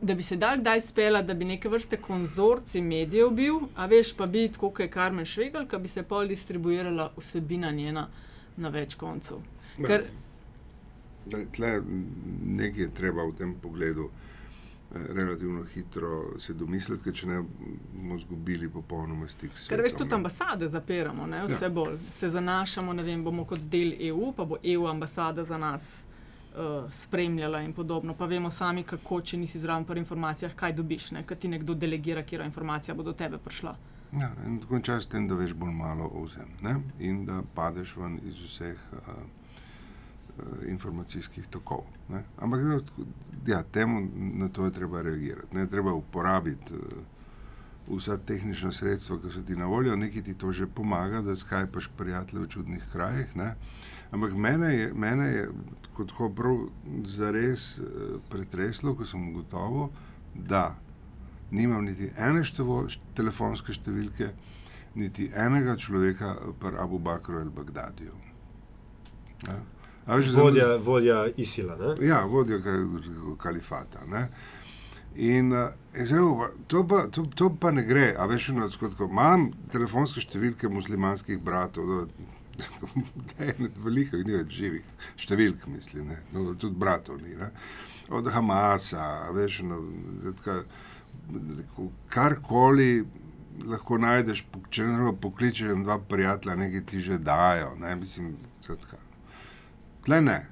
da bi se dal kdaj spela, da bi neke vrste konzorci medijev bil, a veš, pa bi tako, kot je Karmen Švegel, ki bi se pol distribuirala vsebina njena na več koncev. Ja. Ker, Da, tle nekaj je treba v tem pogledu relativno hitro se domisliti, ker če ne bomo izgubili popolnoma stik s ker veš, svetom, tudi ambasade zapiramo, ne, vse Ja. bolj. Se zanašamo, ne vem, bomo kot del EU, pa bo EU ambasada za nas uh, spremljala in podobno. Pa vemo sami, kako, če nisi zraven pri informacijah, kaj dobiš, ne, kaj ti nekdo delegira, kera informacija bo do tebe prišla. Ja, in tako čas tem, da veš bolj malo o vsem ne? in da padeš ven iz vseh uh, informacijskih tokov. Ne? Ampak ja, temu, na to je treba reagirati. Ne? Treba uporabiti uh, vsa tehnična sredstva, ki so ti na voljo, nekaj ti to že pomaga, da skajpaš prijatelje v čudnih krajih. Ne? Ampak mene je, mene je tako, tako prav zares uh, pretreslo, ko sem ugotovil, da nimam niti ene števo, št, telefonske številke, niti enega človeka pri Abu Bakru ali Bagdadiju. Ja. Veš, zelo- Vodja, vodja Isila. Ne? Ja, vodja ka- kalifata. Ne? In, uh, zdaj, pa, to, pa, to, to pa ne gre, a veš, na skratko, imam telefonske številke muslimanskih bratov, da je veliko ni več živih, številk mislim, ne? no, tudi bratov ni, ne? od Hamasa, a veš, no, karkoli lahko najdeš, če ne drugega pokličeš dva prijatelja, nekaj ti že dajo, ne, mislim, skratka. Tle ne.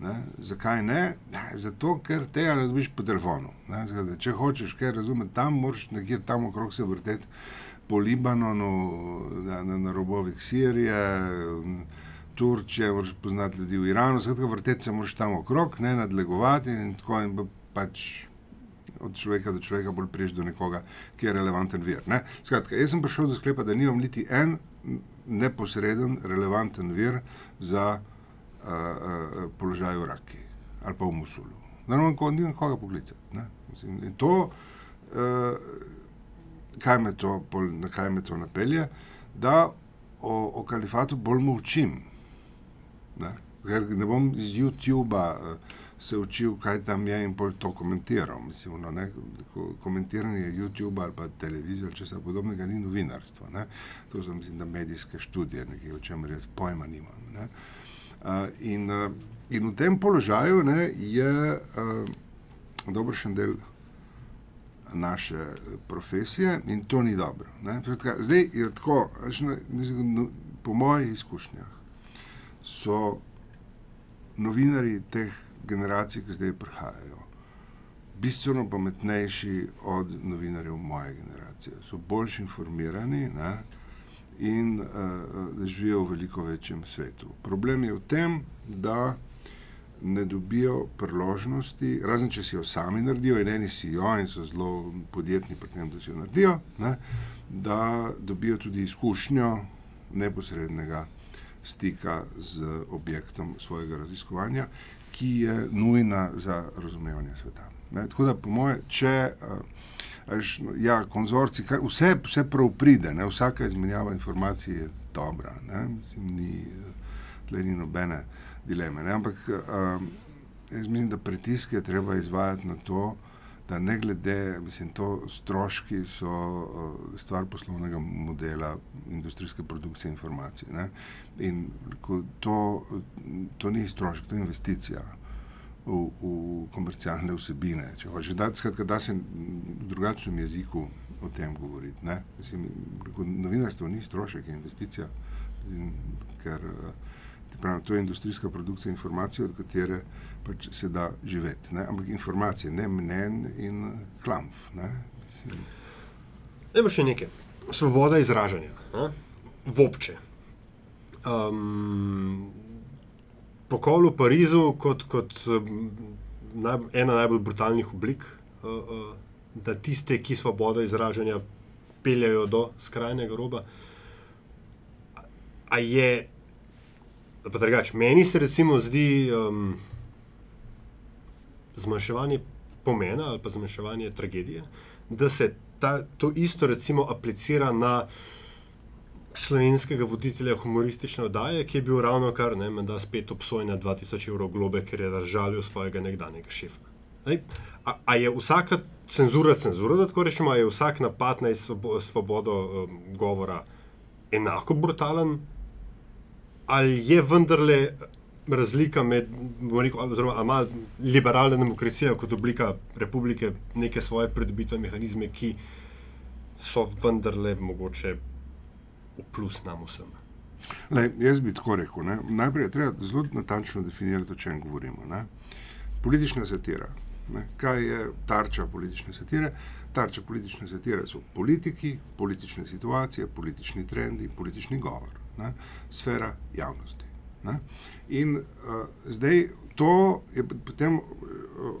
Ne? Zakaj ne? ne? Zato, ker tega ne dobiš po telefonu. Zgleda, če hočeš kaj razumeti, tam moraš nekje tam okrog se vrteti po Libanonu, na, na, na robovih Sirije, Turčije, moraš poznati ljudi v Iranu, skratka, vrteti se moraš tam okrog, ne nadlegovati in tako in pač od človeka do človeka bolj priješ do nekoga, ki je relevanten vir. Ne? Skratka, jaz sem prišel do sklepa, da nimam niti en neposreden, relevanten vir za položaj v Raki ali pa v Musulu. Normalno, ko ni koga poklicati. In to, uh, kaj me to, pol- na kaj me to napelje, da o, o kalifatu bolj. Ne? Ker ne bom iz YouTuba uh, se učil, kaj tam je in bolj to komentiral. Mislim, no, komentiranje YouTuba ali pa televizije ali česa podobnega ni novinarstvo. Ne? To so mislim, medijske študije, nekaj, o čemer jaz pojma nimam. Ne? In, uh, in v tem položaju ne, je uh, dobršen del naše eh, profesije in to ni dobro. ne. Zdaj je tako, ne- po mojih izkušnjah so novinari teh generacij, ki zdaj prihajajo, bistveno pametnejši od novinarjev moje generacije. So boljši informirani ne? In uh, živijo v veliko večjem svetu. Problem je v tem, da ne dobijo priložnosti, razen če si jo sami naredijo, in eni si jo in so zelo podjetni pri tem, da si jo naredijo, ne? da dobijo tudi izkušnjo neposrednega stika z objektom svojega raziskovanja, ki je nujna za razumevanje sveta. Ne? Tako da, po moje, če uh, ja, konzorci, kar, vse, vse prav pride, ne? vsaka izmenjava informacij je dobra, Mislim, ni, tle ni nobene dileme. Ne? Ampak uh, jaz mislim, da pritiske treba izvajati na to, da ne glede, mislim, to stroški so uh, stvar poslovnega modela industrijske produkcije informacij. Ne? In to, to ni strošek, to je investicija v, v komercialne vsebine. Če hočeš dati, skratka, da se v drugačnem jeziku o tem govoriti. Mislim, novinarstvo ni strošek, je investicija, ker pravim, to je industrijska produkcija informacij, od katere pač se da živeti. Ne? Ampak informacije, ne mnen in klamf. Ne bo še nekaj. Svoboda izražanja, ne? vopče. Um, pokol v Parizu, kot, kot naj, ena najbolj brutalnih oblik, uh, uh, da tiste, ki svobodo izražanja peljajo do skrajnega roba. A je, pa drugač, meni se recimo zdi um, zmanjševanje pomena ali pa zmanjševanje tragedije, da se ta, to isto recimo aplicira na slovenskega voditelja humoristične oddaje, ki je bil ravno kar ne, da spet obsojen na 2000 evrov globe, ker je razžalil svojega nekdanjega šefa. A, a je vsaka cenzura cenzura, da tako rečemo, a je vsak napad na svobodo um, govora enako brutalen, ali je vendarle razlika med, oziroma ima liberalna demokracija kot oblika republike neke svoje pridobitve mehanizme, ki so vendarle mogoče v plus nam vsem. Lej, jaz bi tako rekel. Ne? Najprej je treba zelo natančno definirati, o čem govorimo. Ne? Politična satira. Ne? Kaj je tarča politične satire? Tarča politične satire so politiki, politične situacije, politični trendi, politični govor, ne? sfera javnosti. Ne? In uh, zdaj to je potem, uh,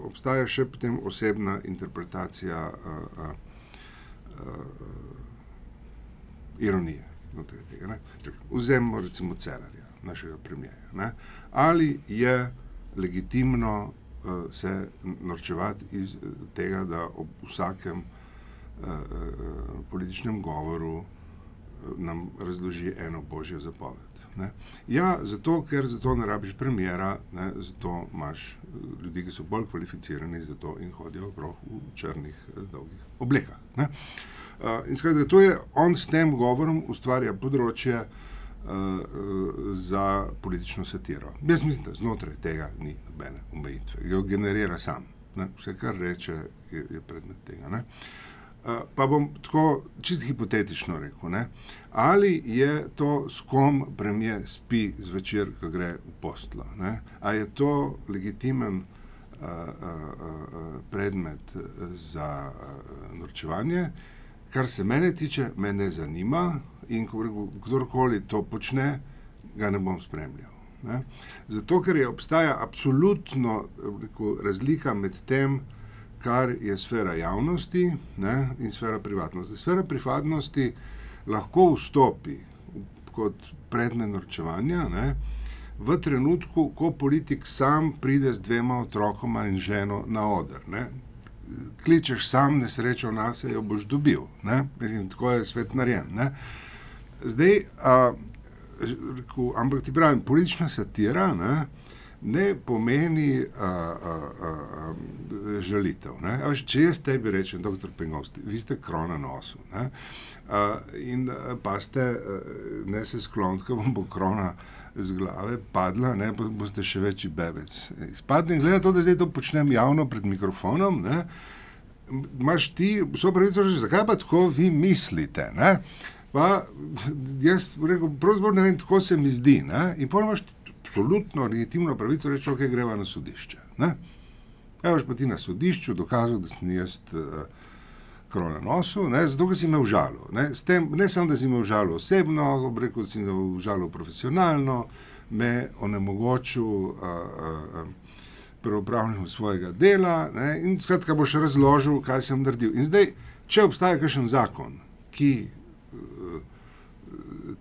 obstaja še potem osebna interpretacija uh, uh, uh, ironije znotraj tega. Vzemimo recimo Cerarja, našega premijeja. Ali je legitimno uh, se norčevati iz tega, da ob vsakem uh, uh, političnem govoru uh, nam razloži eno božjo zapoved. Ne? Ja, zato, ker za to ne rabiš premjera, ne? zato imaš ljudi, ki so bolj kvalificirani za to in hodijo okrog v črnih, dolgih oblekah. Ne? In skratka, to je on s tem govorom ustvarja področje za politično satiro. Jaz mislim, da znotraj tega ni nobene omejitve, jo generira sam. Ne? Vse, kar reče, je, je predmet tega. Uh, pa bom tako čisto hipotetično rekel. Ne? Ali je to, s kom premijer spi zvečer, ko gre v postlo? Ali je to legitimen uh, uh, uh, predmet za uh, norčevanje? Kar se mene tiče, me ne zanima in kdorkoli to počne, ga ne bom spremljal. Ne? Zato, ker je obstaja absolutno rekel, razlika med tem, kar je sfera javnosti ne? in sfera privatnosti. Sfera privatnosti lahko vstopi kot predmet norčevanja ne? v trenutku, ko politik sam pride z dvema otrokoma in ženo na oder. Ne? Kličeš sam nesrečo na sebe, jo boš dobil. Mislim, tako je svet narejen. Ne? Zdaj, a, reku, ampak ti pravim, politična satira ne, ne pomeni a, a, a, a, žalitev. Ne? A, če jaz tebi rečem, doktor Pengovski, vi ste krona nosu. Ne? A, in pa ste, ne se sklonite, ko vam bo krona z glave padla, ne, pa boste še večji bebec. Spadne in gleda to, da zdaj to počnem javno pred mikrofonom. Ne, Máš ti, so pravico reči, zakaj pa tako vi mislite? Ne? Pa jaz rekel, pravzaprav ne vem, tako se mi zdi. Ne? In pa imaš absolutno legitimno pravico reči, ok, greva na sodišče. Ne? Evo, pa ti na sodišču dokazal, da sem jaz uh, krona nosu, ne, zato ker si me užalil. Ne, S tem, ne samo, da si me užalil osebno, rekel, si me užalil profesionalno, me onemogočil uh, uh, pri upravljanju svojega dela ne, in skratka boš razložil, kaj sem naredil. In zdaj, če obstaja kakšen zakon, ki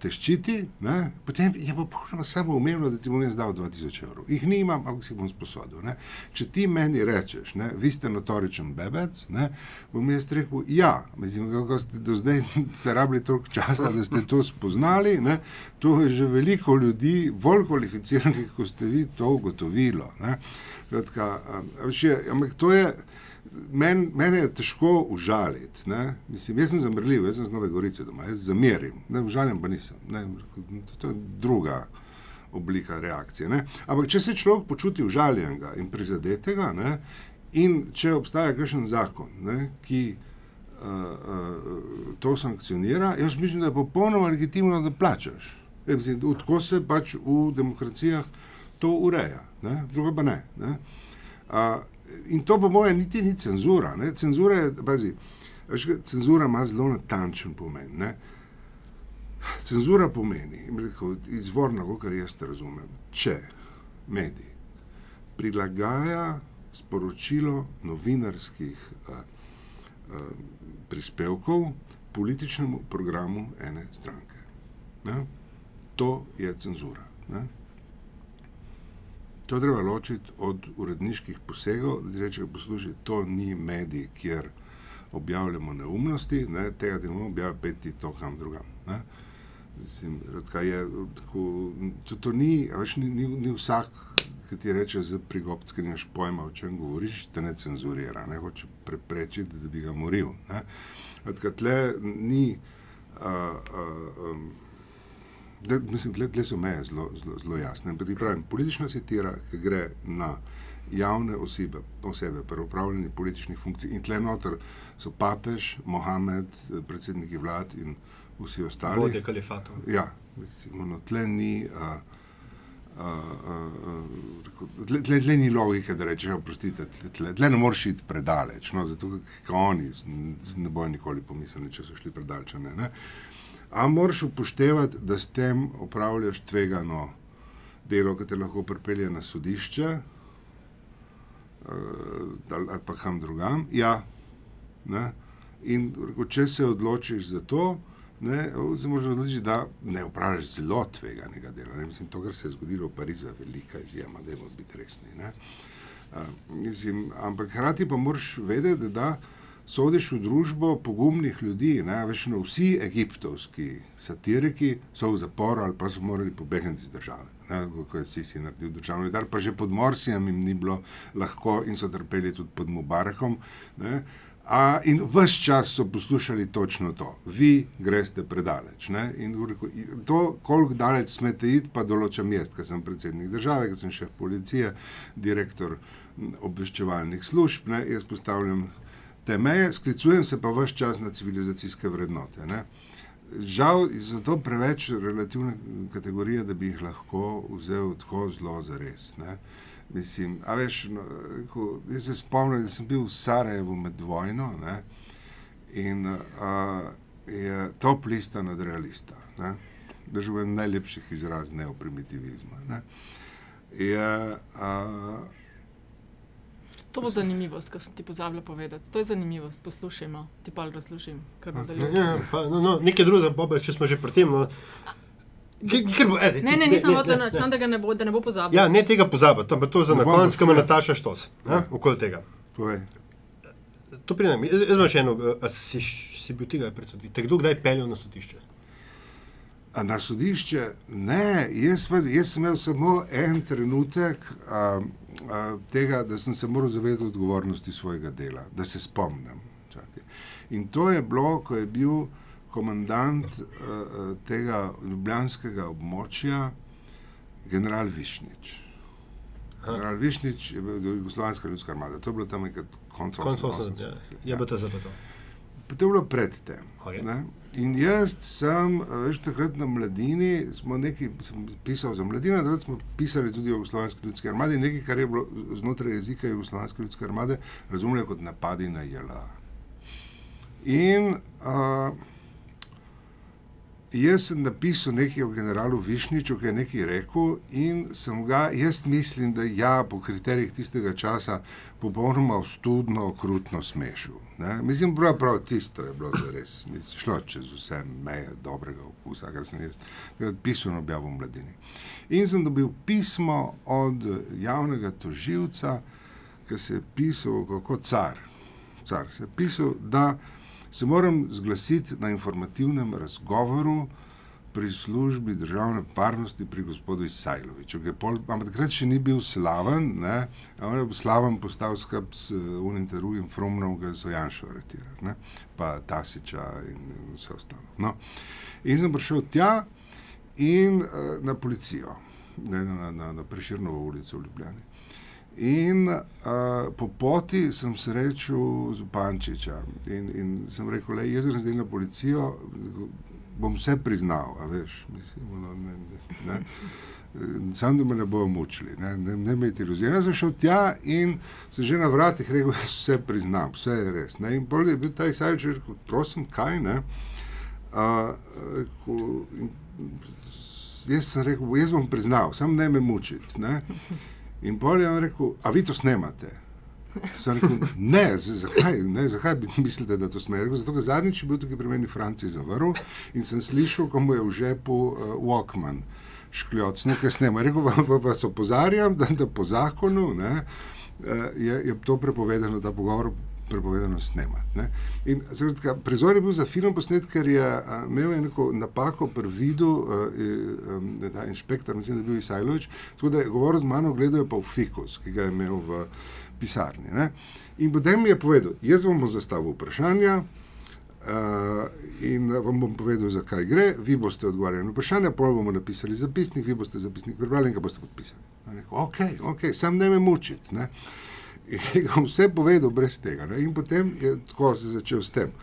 te ščiti, ne, potem je pa popolnoma samo umevno, da ti bom jaz dal 2000 evrov. Jih nimam, ampak si bom sposodil. Ne. Če ti meni rečeš, ne, vi ste notoričen bebec, ne, bom jaz rekel, ja, mislim, kako ste do zdaj ste rabili toliko časa, da ste to spoznali, ne, to je že veliko ljudi, bolj kvalificiranih, kot ste vi, to ugotovilo. Ne. Kratka, je, ampak to je, men, mene je težko užaliti. ne. Mislim, jaz sem zamrljiv, jaz sem z Nove Gorice doma, jaz zamerim, ne, užaljen pa nisem. Ne, to je druga oblika reakcije. Ne. Ampak če se človek počuti užaljenega in prizadetega, ne, in če obstaja kakšen zakon, ne, ki uh, uh, to sankcionira, jaz mislim, da je popolnoma legitimno, da plačaš. Ja, mislim, Tako se pač v demokracijah to ureja, ne, druga pa ne. ne. Uh, in to, po mojem, niti ni cenzura. Ne? Cenzura, je, pazi, veš, cenzura ima zelo natančen pomen. Ne? Cenzura pomeni, rekel, izvorno, kar jaz razumem, če medij prilagaja sporočilo novinarskih a, a, prispevkov političnemu programu ene stranke. Ne? To je cenzura. Ne? To treba ločiti od uredniških posegov, da ti rečeš, poslušaj, to ni medij, kjer objavljamo neumnosti, ne, tega ne bomo objavili, peti to kam drugam. Ne. Mislim, je, tako, to, to ni, a veš, ni, ni, ni vsak, ki ti reče, za prigobc, ki nimaš pojma, o čem govoriš, te ne cenzurira, ne hoče preprečiti, da bi ga moril. Tle ni, uh, uh, um, Da, mislim, tle so meje zelo, zelo, zelo jasne. Pravim, politična satira, ki gre na javne osebe, osebe pri upravljanju političnih funkcij, in tle noter so papež, Mohamed, predsedniki vlad in vsi ostali. Vodje kalifatov. Ja, mislim, no, tle ni. Uh, Uh, uh, tle, tle, tle ni logike, da rečeš, oprostite, tle, tle, tle ne moreš iti predaleč, no, zato ker oni ne bojo nikoli pomislili, če so šli predaleč. Ne, ne. Ampak moraš upoštevati, da s tem opravljaš tvegano delo, ki te lahko pripelje na sodišče ali, ali pa kam drugam. Ja, ne? In če se odločiš za to, ne, se moraš odločiti, da ne upravljaš zelo tveganega dela. Ne? Mislim, to, kar se je zgodilo v Parizu, je velika izjema, da moramo biti resni. Uh, mislim, ampak hkrati pa moraš vedeti, da sodiš v družbo pogumnih ljudi. Ne? Veš, no, vsi egiptovski satiriki so v zaporu ali pa so morali pobegniti iz države. Ko je Sisi naredil državni udar, pa že pod Morsijem jim ni bilo lahko in so trpeli tudi pod Mubarakom. Ne? A, in vse čas so poslušali točno to, vi greste predaleč. Ne? In to, koliko daleč smete iti, pa določam jaz, ker sem predsednik države, ker sem šef policije, direktor obveščevalnih služb, ne? jaz postavljam te meje, sklicujem se pa vse čas na civilizacijske vrednote. Ne? Žal je to preveč relativne kategorije, da bi jih lahko vzel tako zelo za res. Ne? Mislim, a veš, no, rekel, jaz se spomnim, da sem bil v Sarajevu med vojno ne? in uh, je top lista nad realista. Držujem najlepših izraz neoprimitivizma. Ne? Je, uh, To bo zanimivost, kar sem ti pozabil povedati. To je zanimivost, poslušajmo, ti pa razložim. Ja, pa, no, no, nekaj drugega, Bobe, če smo že pri tem. No. Bo, edi, ne, ne, nisem hotel, da, da, ne bo, da ne bo pozabil. Ja, ne tega pozabiti, ampak to za na koncu, ko me Nataša štos, ja. okoli tega. Povej. To pridem, jaz imam še eno, a si, si bil tega predsoditi, kdo kdaj peljal na sodišče? A na sodišče? Ne, jaz, pa, jaz sem imel samo en trenutek, um, tega, da sem se moral zavedati odgovornosti svojega dela, da se spomnim. Čakaj. In to je bilo, ko je bil komandant uh, tega ljubljanskega območja, general Višnič. General Višnič je bil Jugoslavijska ljudska armada, to je bilo tam nekaj konca 80-ih. Ja, je bilo to za to. Je bilo predtem. Okay. In jaz sem, a veš, takrat na mladini, smo nekaj, sem pisal za mladino, takrat smo pisali tudi o Jugoslovanski ljudski armadi, nekaj, kar je bilo znotraj jezika Jugoslovanske ljudske armade, razumljeno kot napadi na JLA. In uh, jaz sem napisal nekaj o generalu Višniču, ki je nekaj rekel, in sem ga, jaz mislim, da ja, po kriterijih tistega časa, popolnoma ostudno, okrutno smešil. Ne? Mislim, prav, prav tisto je bilo res, mislim, šlo čez vse meje dobrega okusa, kar sem jaz pisal na objavu v mladini. In sem dobil pismo od javnega toživca, ki se je pisal kako car. car se je pisal, da se moram zglasiti na informativnem razgovoru pri službi državne varnosti pri gospodu Isajloviču. Ampak takrat še ni bil slaven, ne? on je slaven postal skrb s unim ter drugim Fromnom, ki so Janšo aretirali, pa Tasiča in vse ostalo. No. In sem prišel tja in uh, na policijo, ne, na, na, na Preširnovo ulico v Ljubljani. In uh, po poti sem srečal Zupančiča in, in sem rekel, da jaz zdaj na policijo, bom vse priznal, a veš, mislim, no, ne, ne, ne. Sam da me ne bojo mučili, ne, ne, ne imeti iluzije. Jaz sem šel tja in sem že na vratih rekel, da vse priznam, vse je res. Ne. In bolj je bil ta Isajč, rekel, prosim, kaj ne. Uh, rekel, in, jaz sem rekel, jaz bom priznal, sam ne me mučiti. Ne. In pol je on rekel, a vi to snemate? Rekel, ne, zakaj, ne, zakaj bi mislili, da to smejo? Zato, ker zadnjič je bil tukaj pri meni Franci zavrl in sem slišal, ko mu je v žepu uh, Walkman škljoc, nekaj snema. Rekel, vas opozarjam, da, da po zakonu ne, uh, je, je to prepovedano, ta pogovor prepovedano snemati. Prizor je bil za film posnet, ker je a, imel neko napako pri vidu, da je inšpektor, mislim, da je bil Isajlovič, tako da je govoril z mano, gledajo pa v fikus, ki ga je imel v pisarni. Ne? In potem mi je povedal, jaz vam bom zastavil vprašanja. Uh, in vam bom povedal, zakaj gre, vi boste odgovarjali na vprašanje, pol bomo napisali zapisnik, vi boste zapisnik prebrali in ga boste podpisali. Rekel, ok, ok, sam ne me mučiti. Ne? In bom vse povedal brez tega. Ne? In potem je tako začel s tem.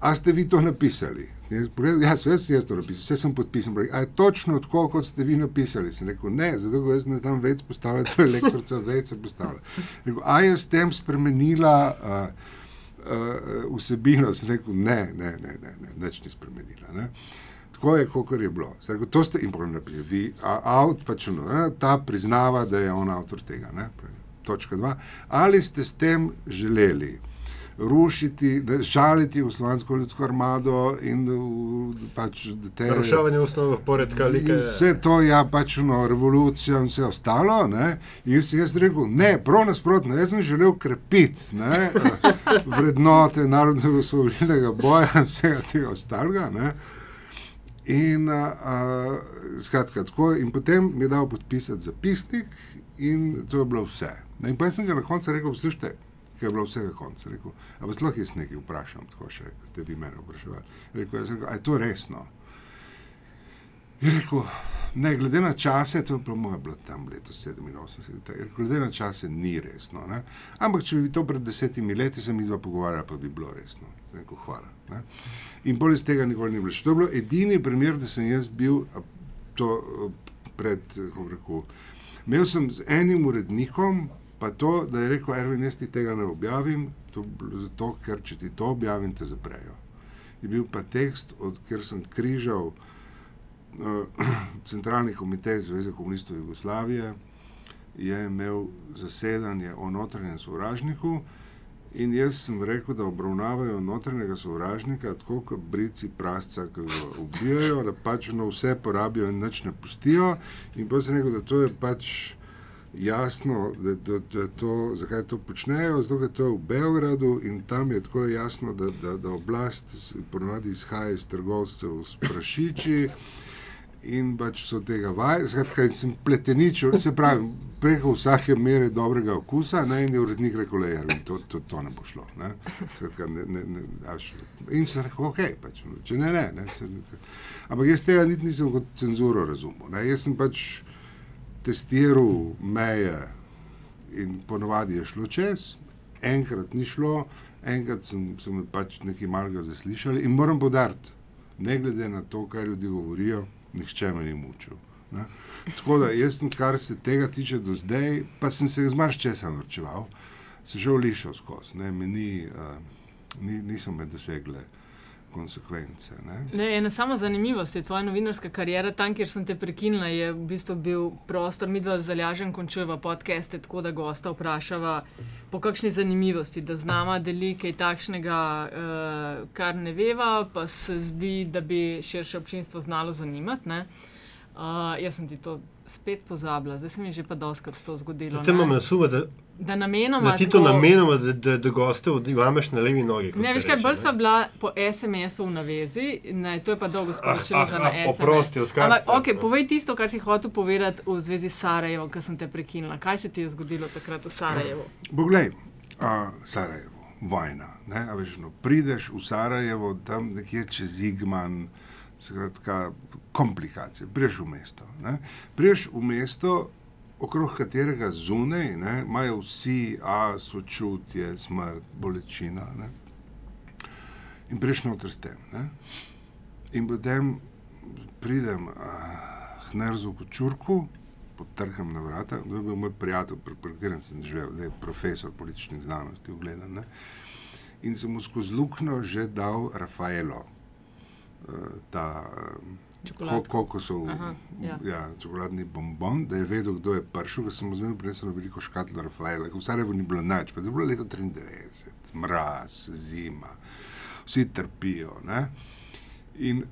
A ste vi to napisali? Ja, vse sem jaz to napisal, vse sem podpisal. A je točno tako, kot ste vi napisali? Sem rekel, ne, zato jaz ne znam več postavljati, elektrica več se postavlja. Rekel, a je s tem spremenila uh, uh, vsebino? Sem rekel, ne, ne, ne, ne, ne nič ni spremenila. Ne? Tako je, kot je bilo. Rekel, to ste jim napisali, vi, avt, pač, no, ta priznava, da je on avtor tega. Ne? Točka dva. Ali ste s tem želeli rušiti, žaliti v slovensko ljudsko armado in pač te. Ruševanje ustavnega poredka, like. Vse to, ja, pač no, revolucija in vse ostalo. Ne? In jaz, jaz rekel, ne, prav nasprotno, jaz sem želel krepiti ne, vrednote narodnega osvobodilnega boja in vsega tega ostalega. Ne? In, uh, skratka, tako, in potem mi je dal podpisati zapisnik, in to je bilo vse. In pa sem ga na koncu rekel, slište, kaj je bilo vsega konca. Rekel, a vas lahko jaz nekaj vprašam, tako še, ste vi mene vprašali. Rekel, jaz rekel, a je to resno? Je rekel, ne, glede na čase, to je bilo moje bilo tam leto 87, rekel, glede na čase ni resno. Ne? Ampak če bi to pred desetimi leti se mi dva pogovarjala, pa bi bilo resno. Rekel, hvala. Ne? In bolj iz tega nikoli ni bilo. To je bilo edini primer, da sem jaz bil to pred, kako rekel, imel sem z enim urednikom, Pa to, da je rekel, Erwin, jaz ti tega ne objavim, to, zato, ker če ti to objavim, te zaprejo. Je bil pa tekst, od kjer sem križal uh, centralni komitej Zveze komunistov Jugoslavije, je imel zasedanje o notranjem sovražniku in jaz sem rekel, da obravnavajo notranjega sovražnika tako, kot brici prasca, ki ga ubijajo, da pač no vse porabijo in nič ne pustijo. In pa sem rekel, da to je pač jasno, da, da, da to, zakaj to počnejo, zato je to v Beogradu in tam je tako jasno, da, da, da oblast ponovadi izhaja iz trgovcev s prašiči in pač so tega vajeni. Skratka, sem pleteničil, se pravi, preko vsake mere dobrega okusa, in je urednik rekel, da je to, to, to ne bo šlo. Ne. Skratka, ne, ne, ne, in sem rekel, ok, pač, če ne, ne. ne se, ampak jaz tega niti nisem kot cenzuro razumel. Ne. Jaz sem pač testiral meje in ponovadi je šlo čez, enkrat ni šlo, enkrat sem, sem pač nekaj malega zaslišal in moram podariti, ne glede na to, kaj ljudje govorijo, nihče me ni mučil. Ne? Tako da jaz, sem, kar se tega tiče do zdaj, pa sem se zmarš česa norčeval, se že ulišal skozi, ne, me ni, uh, ni, niso me dosegle konsekvence. Ne. Ne, ena sama zanimivost je tvoja novinarska karijera. Tam, kjer sem te prekinila, je v bistvu bil prostor, mi dva zalažen končujeva podcaste, tako da gosta vprašava po kakšni zanimivosti, da z nama deli kaj takšnega, uh, kar ne veva, pa se zdi, da bi širše občinstvo znalo zanimati. Uh, jaz sem ti to spet pozabila, zdaj se mi je že pa doskrat to zgodilo. Te imam na sumu, da, da namenoma. da ti to namenoma, da, da, da goste vzameš na levi nogi. Ne, veš kaj, bolj sva bila po SMS-u v navezi, ne, to je pa dolgo sporočilo ah, za ah, SMS. oprosti, odkar- Ampak, ok, povej tisto, kar si hotel povedati v zvezi s Sarajevom, ker sem te prekinila. Kaj se ti je zgodilo takrat v Sarajevu? Poglej, a, Sarajevo, vojna. Ne, a veš, no, prideš v Sarajevo, tam nekje čez Igman, skratka, komplikacije. Priješ v mesto. Ne. Priješ v mesto, okrog katerega zunaj ne, imajo vsi a, sočutje, smrt, bolečina. Ne. In priješ noter s tem. Ne. In potem pridem uh, Hnerzu Kočurku, potrkam na vrata, to je bil moj prijatelj, pri pri katerem sem živel, zdaj profesor političnih znanosti, ugledan. Ne? In sem mu skozi luknjo že dal Rafaelo, ta Čokoladko. kokosov, Aha, ja. ja, čokoladni bombon, da je vedel, kdo je prišel, ker sem mu zmerno prinesel veliko škatlo Rafaela, v Sarajevu ni bilo nič, pa je bilo leto 93, mraz, zima, vsi trpijo. Ne? In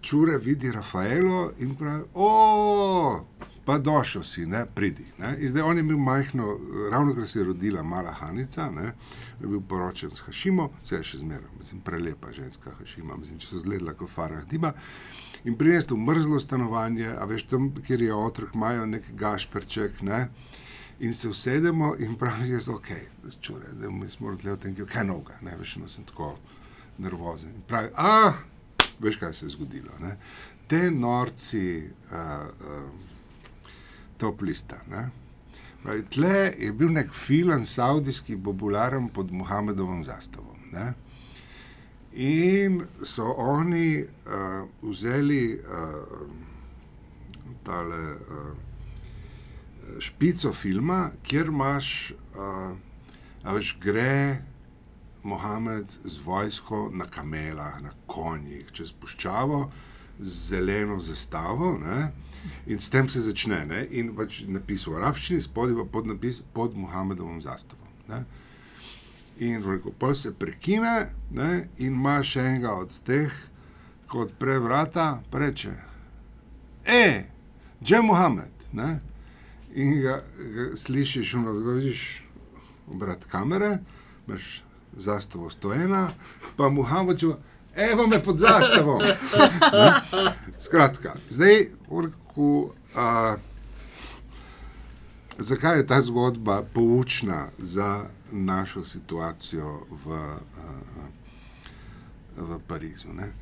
čure vidi Rafaelo in pravi, o, pa došel si, ne, pridi. Ne. Zdaj on je bil majhno, ravno kar se je rodila mala Hanica, ne, je bil poročen s Hašimo, vse je še zmeraj, prelepa ženska Hašima, mislim, če so zgledala kot Farah Diba. In prinesel v mrzlo stanovanje, a veš tam, kjer je otrok, imajo nek gašperček, ne. In se usedemo in pravi, jaz, ok, čure, da mi smo rekli o tem, kaj je noga, ne, veš, no sem tako nervozen. In pravi, ah, veš, kaj se je zgodilo. Ne? Te norci, uh, uh, top lista. Ne? Tle je bil nek film saudijski, popularen pod Muhammedovom zastavom. Ne? In so oni uh, vzeli uh, tale uh, špico filma, kjer imaš, uh, a veš, gre Mohamed z vojsko na kamelah, na konjih, čez puščavo, z zeleno zastavo. Ne? In s tem se začne. Ne? In pač napis v arabščini, spodaj pa podnapis pod Mohamedovom zastavom. Ne? In rekel, pol se prekine ne? in ima še enega od teh, ko odpre vrata, pa reče: E, že Mohamed. Ne? In ga, ga slišiš, ono, da vidiš obrat kamere, imaš zastavo stojena, pa Muhammad čuva, evo me pod zastavo. Skratka, zdaj, orku, a, zakaj je ta zgodba poučna za našo situacijo v, a, v Parizu? Ne?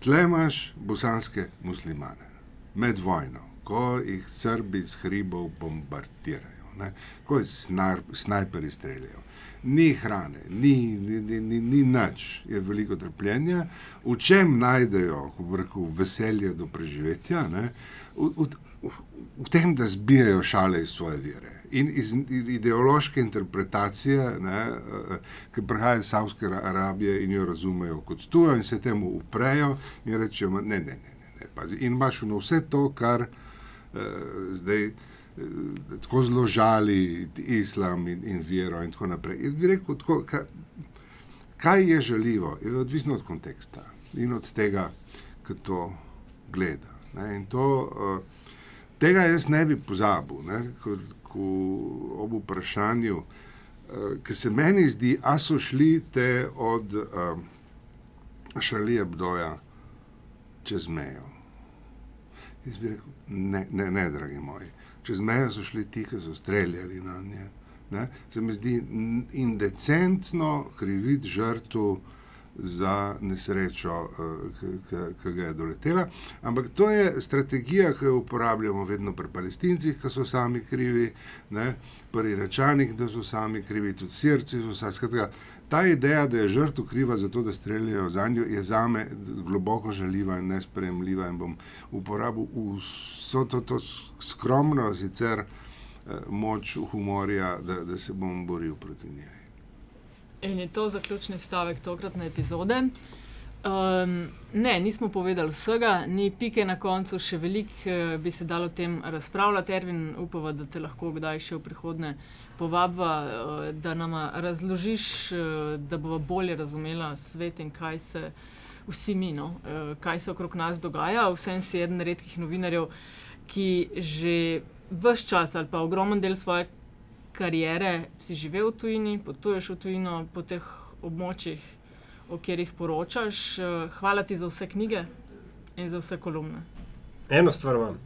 Tle imaš bosanske muslimane med vojno, ko jih Srbi z hribov bombardirajo, ne? ko jih snajperi streljajo. Ni hrane, ni, ni, ni, ni, ni nič, je veliko trpljenja. V čem najdejo rekel, veselje do preživetja? Ne? V, v, v, tem, da zbijajo šale iz svoje vere. In iz ideološke interpretacije, ne, eh, ki prihaja iz Savske Arabije in jo razumejo kot tujo, in se temu uprejo in rečejo: "Ma, Ne, ne, ne, ne, ne pazi. In imaš vse to, kar uh, zdaj tako zelo žali islam in, in vero, in tako naprej. Jaz bi rekel, tako, kaj, kaj je žaljivo, je odvisno od konteksta in od tega, ki to gleda. Ne, in to, uh, tega jaz ne bi pozabil, ne, ko, ko ob vprašanju, uh, ki se meni zdi, a so šli te od uh, Šalije Bdoja čez mejo. Jaz bi rekel, ne, ne, ne, dragi moji. Čez mejo so šli ti, ki so streljali na nje. Ne? Se mi zdi indecentno kriviti žrtvu za nesrečo, eh, ki- ga je doletela. Ampak to je strategija, ki jo uporabljamo vedno pri palestincih, ki so sami krivi, ne? pri rečanih, da so sami krivi, tudi srci so sami. Skratka, ta ideja, da je žrtev kriva za to, da streljajo za njo, je za me globoko žaljiva in nespremljiva. In bom uporabil vso to, to skromno, sicer eh, moč humorja, da, da se bom boril proti njej. In je to zaključni stavek tokratne epizode. Um, ne, nismo povedali vsega, ni pike na koncu, še veliko uh, bi se dalo o tem razpravljati. Ervin, upava, da te lahko kdaj še v prihodnje povabva, uh, da nam razložiš, uh, da bomo bolje razumela svet in kaj se vsi mi, no, uh, kaj se okrog nas dogaja. Vsem si eden redkih novinarjev, ki že vse čas ali pa ogromen del svoje kariere si živel v tujini, potuješ v tujino po teh območjih o katerih poročaš. Eh, hvala ti za vse knjige in za vse kolumne. Eno stvar imam.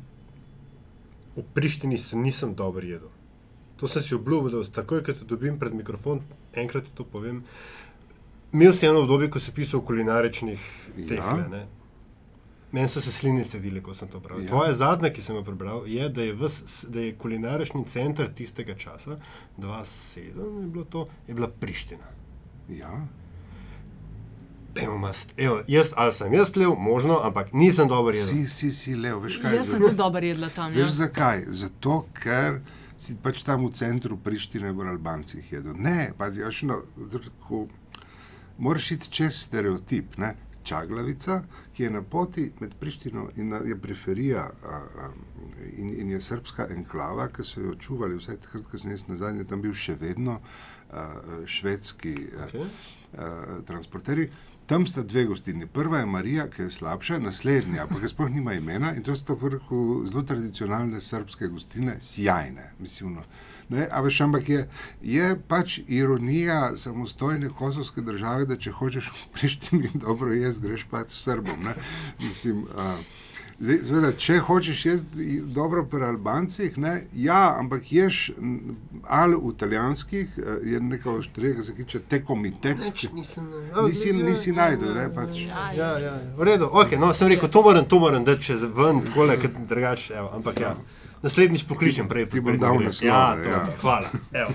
V Prištini se nisem dobro jedel. To sem si obljubil, da takoj, ko te dobim pred mikrofon, enkrat to povem. Imel si eno obdobje, ko si pisal o kulinaričnih teh. Ja. Meni so se slinice delile, ko sem to prebral. Ja. Tvoje zadnje, ki sem jo prebral, je, da je, vs, da je kulinarični center tistega časa, 2007, je, bilo to, je bila Priština. Ja. Evo, mast, evo, jaz, ali sem jaz lev, možno, ampak nisem dober jedel. Si, si, si lev, veš kaj? Jaz sem tudi dober jedla tam. Veš ja. zakaj? Zato, ker si pač tam v centru Prištine v Albancih jedel. Ne, pazi, až no, tako, moraš iti čez stereotip, ne? Čaglavica, ki je na poti med Prištino in je periferija a, a, in, in je srpska enklava, ki so jo čuvali vse takrat, ko sem jaz nazaj, tam bil še vedno a, švedski okay. a, a, transporteri. Tam sta dve gostilni. Prva je Marija, ki je slabša, naslednja, pa ki sploh nima imena in to so tako zelo tradicionalne srpske gostilne, sjajne. Mislim, no. Ne, veš, ampak je, je pač ironija samostojne kosovske države, da če hočeš v Prištini dobro jesti, greš pač s Srbom. Mislim, uh, Zdaj, zveda, če hočeš jesti dobro pri Albancih, ne, ja, ampak ješ ali v italijanskih, eh, je nekaj štrega, ki se tiče te komitete. Nisi, ja, nisi ja, najdel, ne pač. Ja, ja, ja. V redu, ok, no, sem rekel, to moram, to moram, da če ven, tako le, drugače, ampak ja. Naslednjič pokličem, prej ti bom dal naslov. Ja, ja. Hvala. Uh,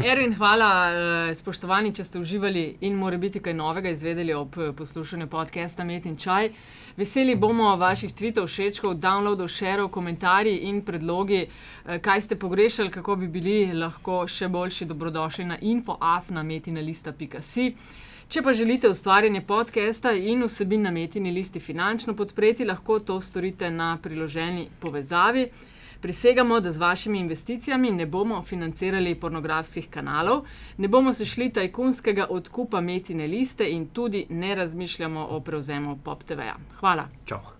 Erwin, hvala, uh, spoštovani, če ste uživali in more biti kaj novega izvedeli ob poslušanju podcasta Met in Čaj. Veseli bomo vaših tvitev, všečkov, downloadov, šerov, komentarji in predlogi, uh, kaj ste pogrešali, kako bi bili lahko še boljši dobrodošli na infoafnametinalista.si. Če pa želite ustvarjanje podcasta in vsebin na metini listi finančno podpreti, lahko to storite na priloženi povezavi. Prisegamo, da z vašimi investicijami ne bomo financirali pornografskih kanalov, ne bomo se šli tajkunskega odkupa metine liste in tudi ne razmišljamo o prevzemu PopTV. -ja. Hvala. Čau.